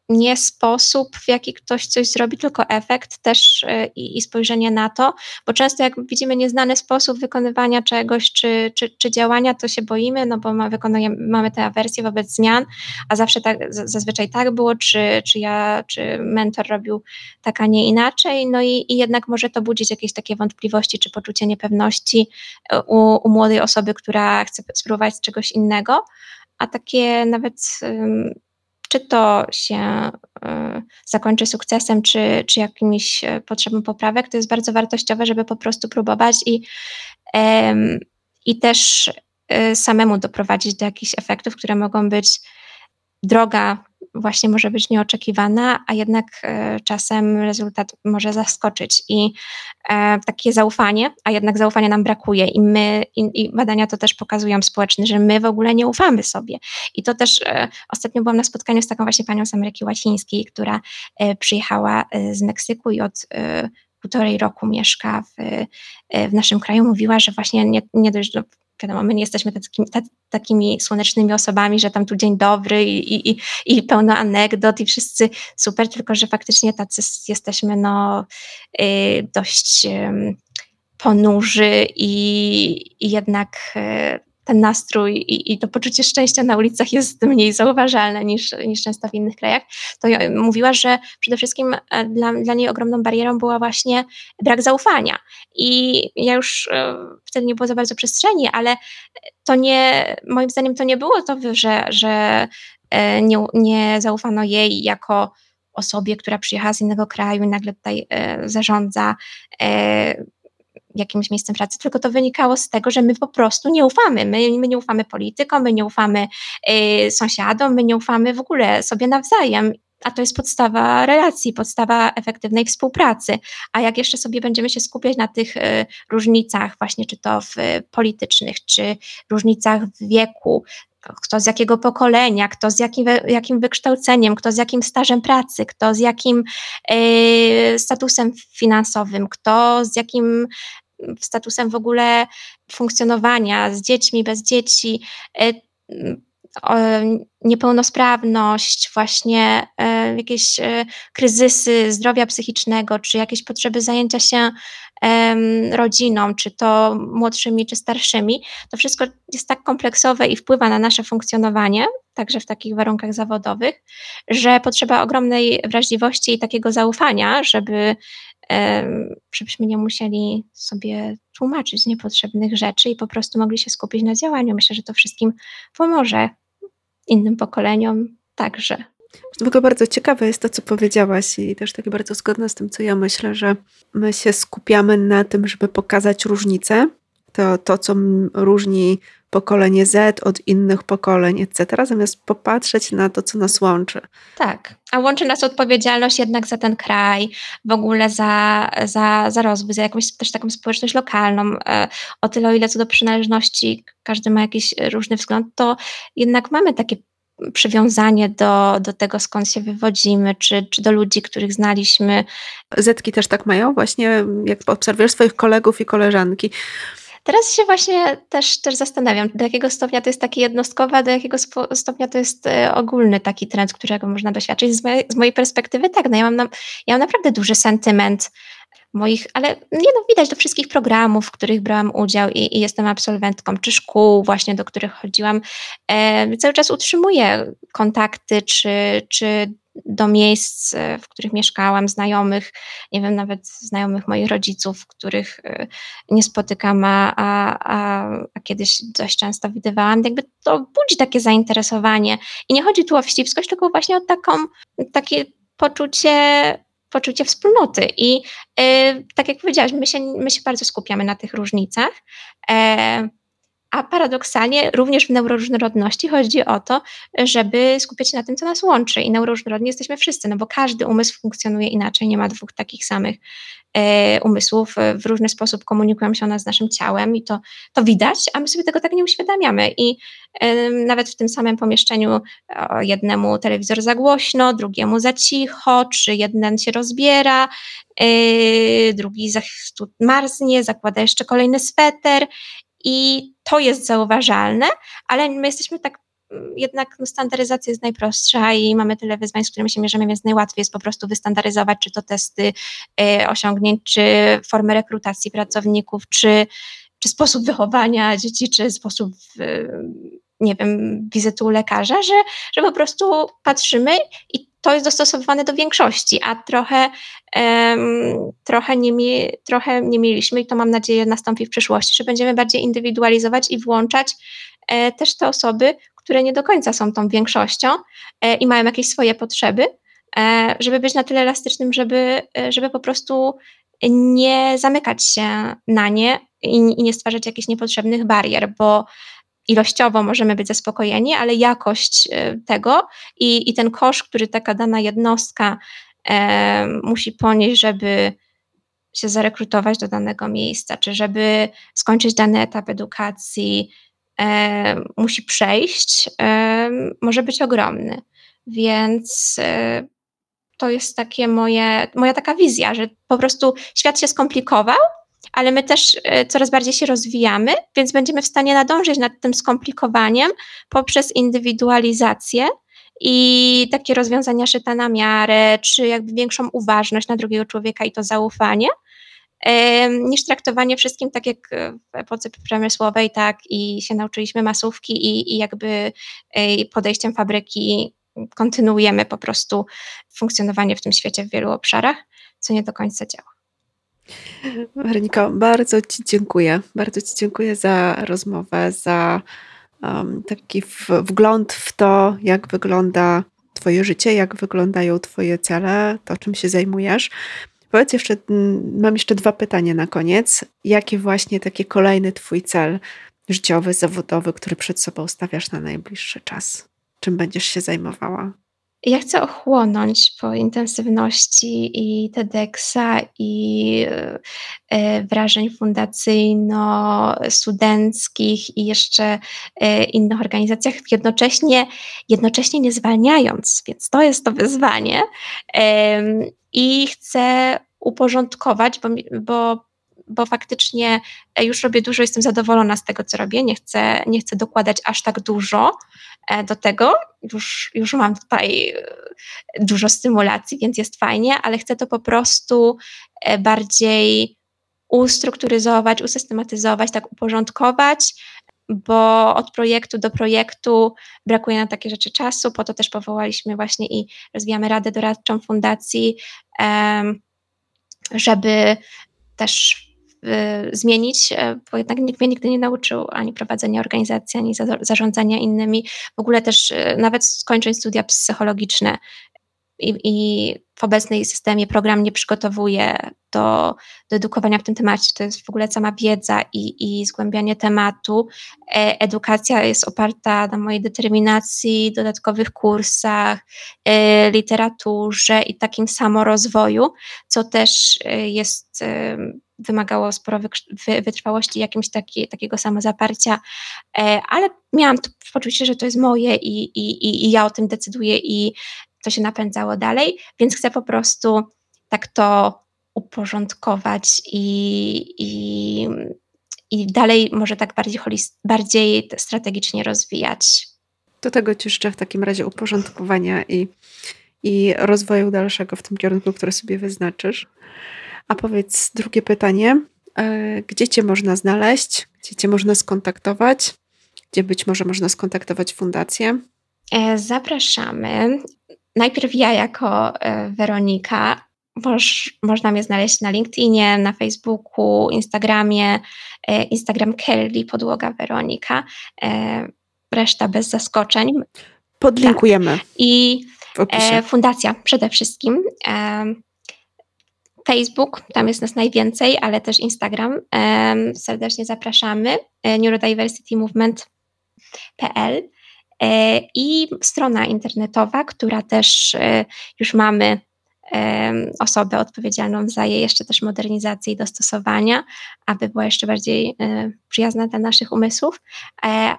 nie sposób, w jaki ktoś coś zrobi, tylko efekt też y, i, i, spojrzenie na to, bo często jak widzimy nieznany sposób wykonywania czegoś czy, czy, czy działania, to się boimy, no bo ma, mamy tę awersję wobec zmian, a zawsze tak, zazwyczaj tak było, czy, czy ja, czy mentor robił tak, a nie inaczej, no i, i jednak może to budzić jakieś takie wątpliwości czy poczucie niepewności y, u, u młodej osoby, która chce spróbować czegoś innego, a takie nawet czy to się y, zakończy sukcesem, czy, czy jakimiś e, potrzebą poprawek, to jest bardzo wartościowe, żeby po prostu próbować i, i też y, samemu doprowadzić do jakichś efektów, które mogą być droga właśnie może być nieoczekiwana, a jednak e, czasem rezultat może zaskoczyć. I e, takie zaufanie, a jednak zaufania nam brakuje, i my, i, i, badania to też pokazują społeczne, że my w ogóle nie ufamy sobie. I to też e, ostatnio byłam na spotkaniu z taką właśnie panią z Ameryki Łacińskiej, która przyjechała z Meksyku i od półtorej roku mieszka w, w naszym kraju, mówiła, że właśnie nie, nie dość, że wiadomo, my nie jesteśmy takimi, takimi słonecznymi osobami, że tam tu dzień dobry i, i, i pełno anegdot i wszyscy super, tylko że faktycznie tacy jesteśmy no y, dość ponurzy i, i jednak y, ten nastrój i, i, to poczucie szczęścia na ulicach jest mniej zauważalne niż, niż często w innych krajach, to mówiła, że przede wszystkim e, dla, dla niej ogromną barierą była właśnie brak zaufania. I ja już e, wtedy nie było za bardzo przestrzeni, ale to nie, moim zdaniem to nie było to, że, że e, nie, nie zaufano jej jako osobie, która przyjechała z innego kraju i nagle tutaj zarządza jakimś miejscem pracy, tylko to wynikało z tego, że my po prostu nie ufamy. My, my nie ufamy politykom, my nie ufamy y, sąsiadom, my nie ufamy w ogóle sobie nawzajem. A to jest podstawa relacji, podstawa efektywnej współpracy. A jak jeszcze sobie będziemy się skupiać na tych y, różnicach, właśnie czy to w y, politycznych, czy różnicach w wieku, kto z jakiego pokolenia, kto z jakim, jakim wykształceniem, kto z jakim stażem pracy, kto z jakim y, statusem finansowym, kto z jakim statusem w ogóle funkcjonowania z dziećmi, bez dzieci, e, niepełnosprawność, właśnie e, jakieś e, kryzysy zdrowia psychicznego, czy jakieś potrzeby zajęcia się rodziną, czy to młodszymi, czy starszymi, to wszystko jest tak kompleksowe i wpływa na nasze funkcjonowanie, także w takich warunkach zawodowych, że potrzeba ogromnej wrażliwości i takiego zaufania, żeby żebyśmy nie musieli sobie tłumaczyć niepotrzebnych rzeczy i po prostu mogli się skupić na działaniu. Myślę, że to wszystkim pomoże innym pokoleniom także. W ogóle bardzo ciekawe jest to, co powiedziałaś i też takie bardzo zgodne z tym, co ja myślę, że my się skupiamy na tym, żeby pokazać różnice, to, to co różni pokolenie Z od innych pokoleń, etc., zamiast popatrzeć na to, co nas łączy. Tak, a łączy nas odpowiedzialność jednak za ten kraj, w ogóle za, za, za rozwój, za jakąś też taką społeczność lokalną. E, o tyle, o ile co do przynależności każdy ma jakiś różny wzgląd, to jednak mamy takie przywiązanie do, do tego, skąd się wywodzimy, czy, czy do ludzi, których znaliśmy. Zetki też tak mają, właśnie jak obserwujesz swoich kolegów i koleżanki. Teraz się właśnie też, też zastanawiam, do jakiego stopnia to jest takie jednostkowe, a do jakiego stopnia to jest e, ogólny taki trend, którego można doświadczyć. Z mojej, z mojej perspektywy tak, no ja mam, na, ja mam naprawdę duży sentyment moich, ale nie no, widać do wszystkich programów, w których brałam udział i, i jestem absolwentką, czy szkół właśnie, do których chodziłam. E, cały czas utrzymuję kontakty, czy, czy do miejsc, e, w których mieszkałam, znajomych, nie wiem, nawet znajomych moich rodziców, których e, nie spotykam, a, a, a kiedyś dość często widywałam. Jakby to budzi takie zainteresowanie. I nie chodzi tu o wścibskość, tylko właśnie o taką, takie poczucie poczucie wspólnoty. I y, tak jak powiedziałaś, my się, my się bardzo skupiamy na tych różnicach. A paradoksalnie również w neuroróżnorodności chodzi o to, żeby skupiać się na tym, co nas łączy. I neuroróżnorodni jesteśmy wszyscy, no bo każdy umysł funkcjonuje inaczej, nie ma dwóch takich samych e, umysłów. W różny sposób komunikują się one z naszym ciałem i to, to widać, a my sobie tego tak nie uświadamiamy. I e, nawet w tym samym pomieszczeniu o, jednemu telewizor za głośno, drugiemu za cicho, czy jeden się rozbiera, e, drugi za, marznie, zakłada jeszcze kolejny sweter i to jest zauważalne, ale my jesteśmy tak jednak no, standaryzacja jest najprostsza i mamy tyle wyzwań, z którymi się mierzymy, więc najłatwiej jest po prostu wystandaryzować, czy to testy y, osiągnięć, czy formy rekrutacji pracowników, czy, czy sposób wychowania dzieci, czy sposób y, nie wiem, wizyty u lekarza, że, że po prostu patrzymy i to jest dostosowywane do większości, a trochę, um, trochę, nie mi, trochę nie mieliśmy i to mam nadzieję nastąpi w przyszłości, że będziemy bardziej indywidualizować i włączać e, też te osoby, które nie do końca są tą większością e, i mają jakieś swoje potrzeby, e, żeby być na tyle elastycznym, żeby, e, żeby po prostu nie zamykać się na nie i, i nie stwarzać jakichś niepotrzebnych barier, bo ilościowo możemy być zaspokojeni, ale jakość e, tego i, i ten koszt, który taka dana jednostka e, musi ponieść, żeby się zarekrutować do danego miejsca, czy żeby skończyć dany etap edukacji, e, musi przejść, e, może być ogromny. Więc e, to jest takie moje, moja taka wizja, że po prostu świat się skomplikował, ale my też e, coraz bardziej się rozwijamy, więc będziemy w stanie nadążyć nad tym skomplikowaniem poprzez indywidualizację i takie rozwiązania szyte na miarę, czy jakby większą uważność na drugiego człowieka i to zaufanie, niż traktowanie wszystkim tak jak w epoce przemysłowej, tak i się nauczyliśmy masówki i, i jakby podejściem fabryki kontynuujemy po prostu funkcjonowanie w tym świecie w wielu obszarach, co nie do końca działa. Weroniko, bardzo Ci dziękuję. Bardzo Ci dziękuję za rozmowę, za um, taki wgląd w to, jak wygląda Twoje życie, jak wyglądają Twoje cele, to czym się zajmujesz. Powiedz jeszcze, mam jeszcze dwa pytania na koniec. Jaki właśnie taki kolejny Twój cel życiowy, zawodowy, który przed sobą stawiasz na najbliższy czas? Czym będziesz się zajmowała? Ja chcę ochłonąć po intensywności i TEDxa i e, wrażeń fundacyjno-studenckich i jeszcze e, innych organizacjach, jednocześnie, jednocześnie nie zwalniając, więc to jest to wyzwanie. I chcę uporządkować, bo, bo bo faktycznie e, już robię dużo, jestem zadowolona z tego, co robię. Nie chcę, nie chcę dokładać aż tak dużo e, do tego. Już, już mam tutaj e, dużo stymulacji, więc jest fajnie, ale chcę to po prostu bardziej ustrukturyzować, usystematyzować, tak uporządkować, bo od projektu do projektu brakuje na takie rzeczy czasu. Po to też powołaliśmy właśnie i rozwijamy Radę Doradczą Fundacji, żeby też zmienić, e, bo jednak nikt mnie nigdy nie nauczył ani prowadzenia organizacji, ani zarządzania innymi. W ogóle też e, nawet skończąc studia psychologiczne i, i w obecnej systemie program nie przygotowuje do, do edukowania w tym temacie. To jest w ogóle sama wiedza i, i zgłębianie tematu. E, edukacja jest oparta na mojej determinacji, dodatkowych kursach, literaturze i takim samorozwoju, co też jest wymagało sporo wytrwałości, jakimś taki, takiego samozaparcia, e, ale miałam to poczucie, że to jest moje i, i, i ja o tym decyduję i to się napędzało dalej, więc chcę po prostu tak to uporządkować i, i, i dalej może tak bardziej, bardziej strategicznie rozwijać. Do tego Ci życzę w takim razie uporządkowania i, i rozwoju dalszego w tym kierunku, który sobie wyznaczysz. A powiedz drugie pytanie. E, gdzie Cię można znaleźć? Gdzie Cię można skontaktować? Gdzie być może można skontaktować fundację? E, zapraszamy. Najpierw ja jako e, Weronika. Moż, można mnie znaleźć na LinkedInie, na Facebooku, Instagramie. Instagram Kelly, podłoga Weronika. Reszta bez zaskoczeń. Podlinkujemy. Tak. I fundacja przede wszystkim. Facebook, tam jest nas najwięcej, ale też Instagram. Serdecznie zapraszamy. E, Neurodiversity Movement.pl e, i strona internetowa, która też e, już mamy osobę odpowiedzialną za jej jeszcze też modernizację i dostosowania, aby była jeszcze bardziej przyjazna dla naszych umysłów,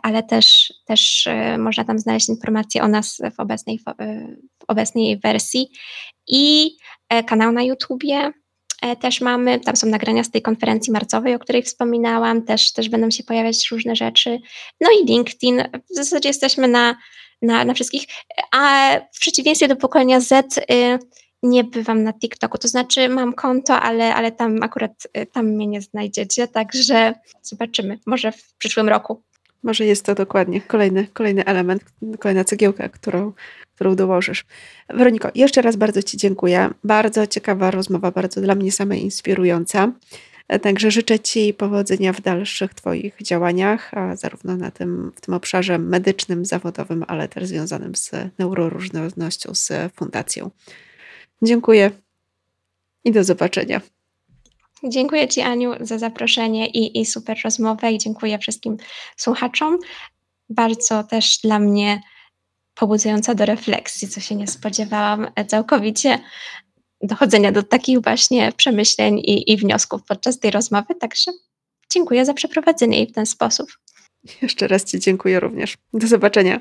ale też, też można tam znaleźć informacje o nas w obecnej, w obecnej wersji i kanał na YouTubie, e, też mamy, tam są nagrania z tej konferencji marcowej, o której wspominałam, też, też będą się pojawiać różne rzeczy. No i LinkedIn, w zasadzie jesteśmy na, na, na wszystkich, a w przeciwieństwie do pokolenia Z y, nie bywam na TikToku, to znaczy mam konto, ale, ale tam akurat y, tam mnie nie znajdziecie, także zobaczymy, może w przyszłym roku. Może jest to dokładnie kolejny, kolejny element, kolejna cegiełka, którą, którą dołożysz. Weroniko, jeszcze raz bardzo Ci dziękuję. Bardzo ciekawa rozmowa, bardzo dla mnie samej inspirująca. Także życzę Ci powodzenia w dalszych Twoich działaniach, zarówno na tym, w tym obszarze medycznym, zawodowym, ale też związanym z neuroróżnorodnością, z fundacją. Dziękuję i do zobaczenia. Dziękuję Ci, Aniu, za zaproszenie i, i super rozmowę i dziękuję wszystkim słuchaczom. Bardzo też dla mnie pobudzająca do refleksji, co się nie spodziewałam całkowicie, dochodzenia do takich właśnie przemyśleń i, i wniosków podczas tej rozmowy. Także dziękuję za przeprowadzenie jej w ten sposób. Jeszcze raz Ci dziękuję również. Do zobaczenia.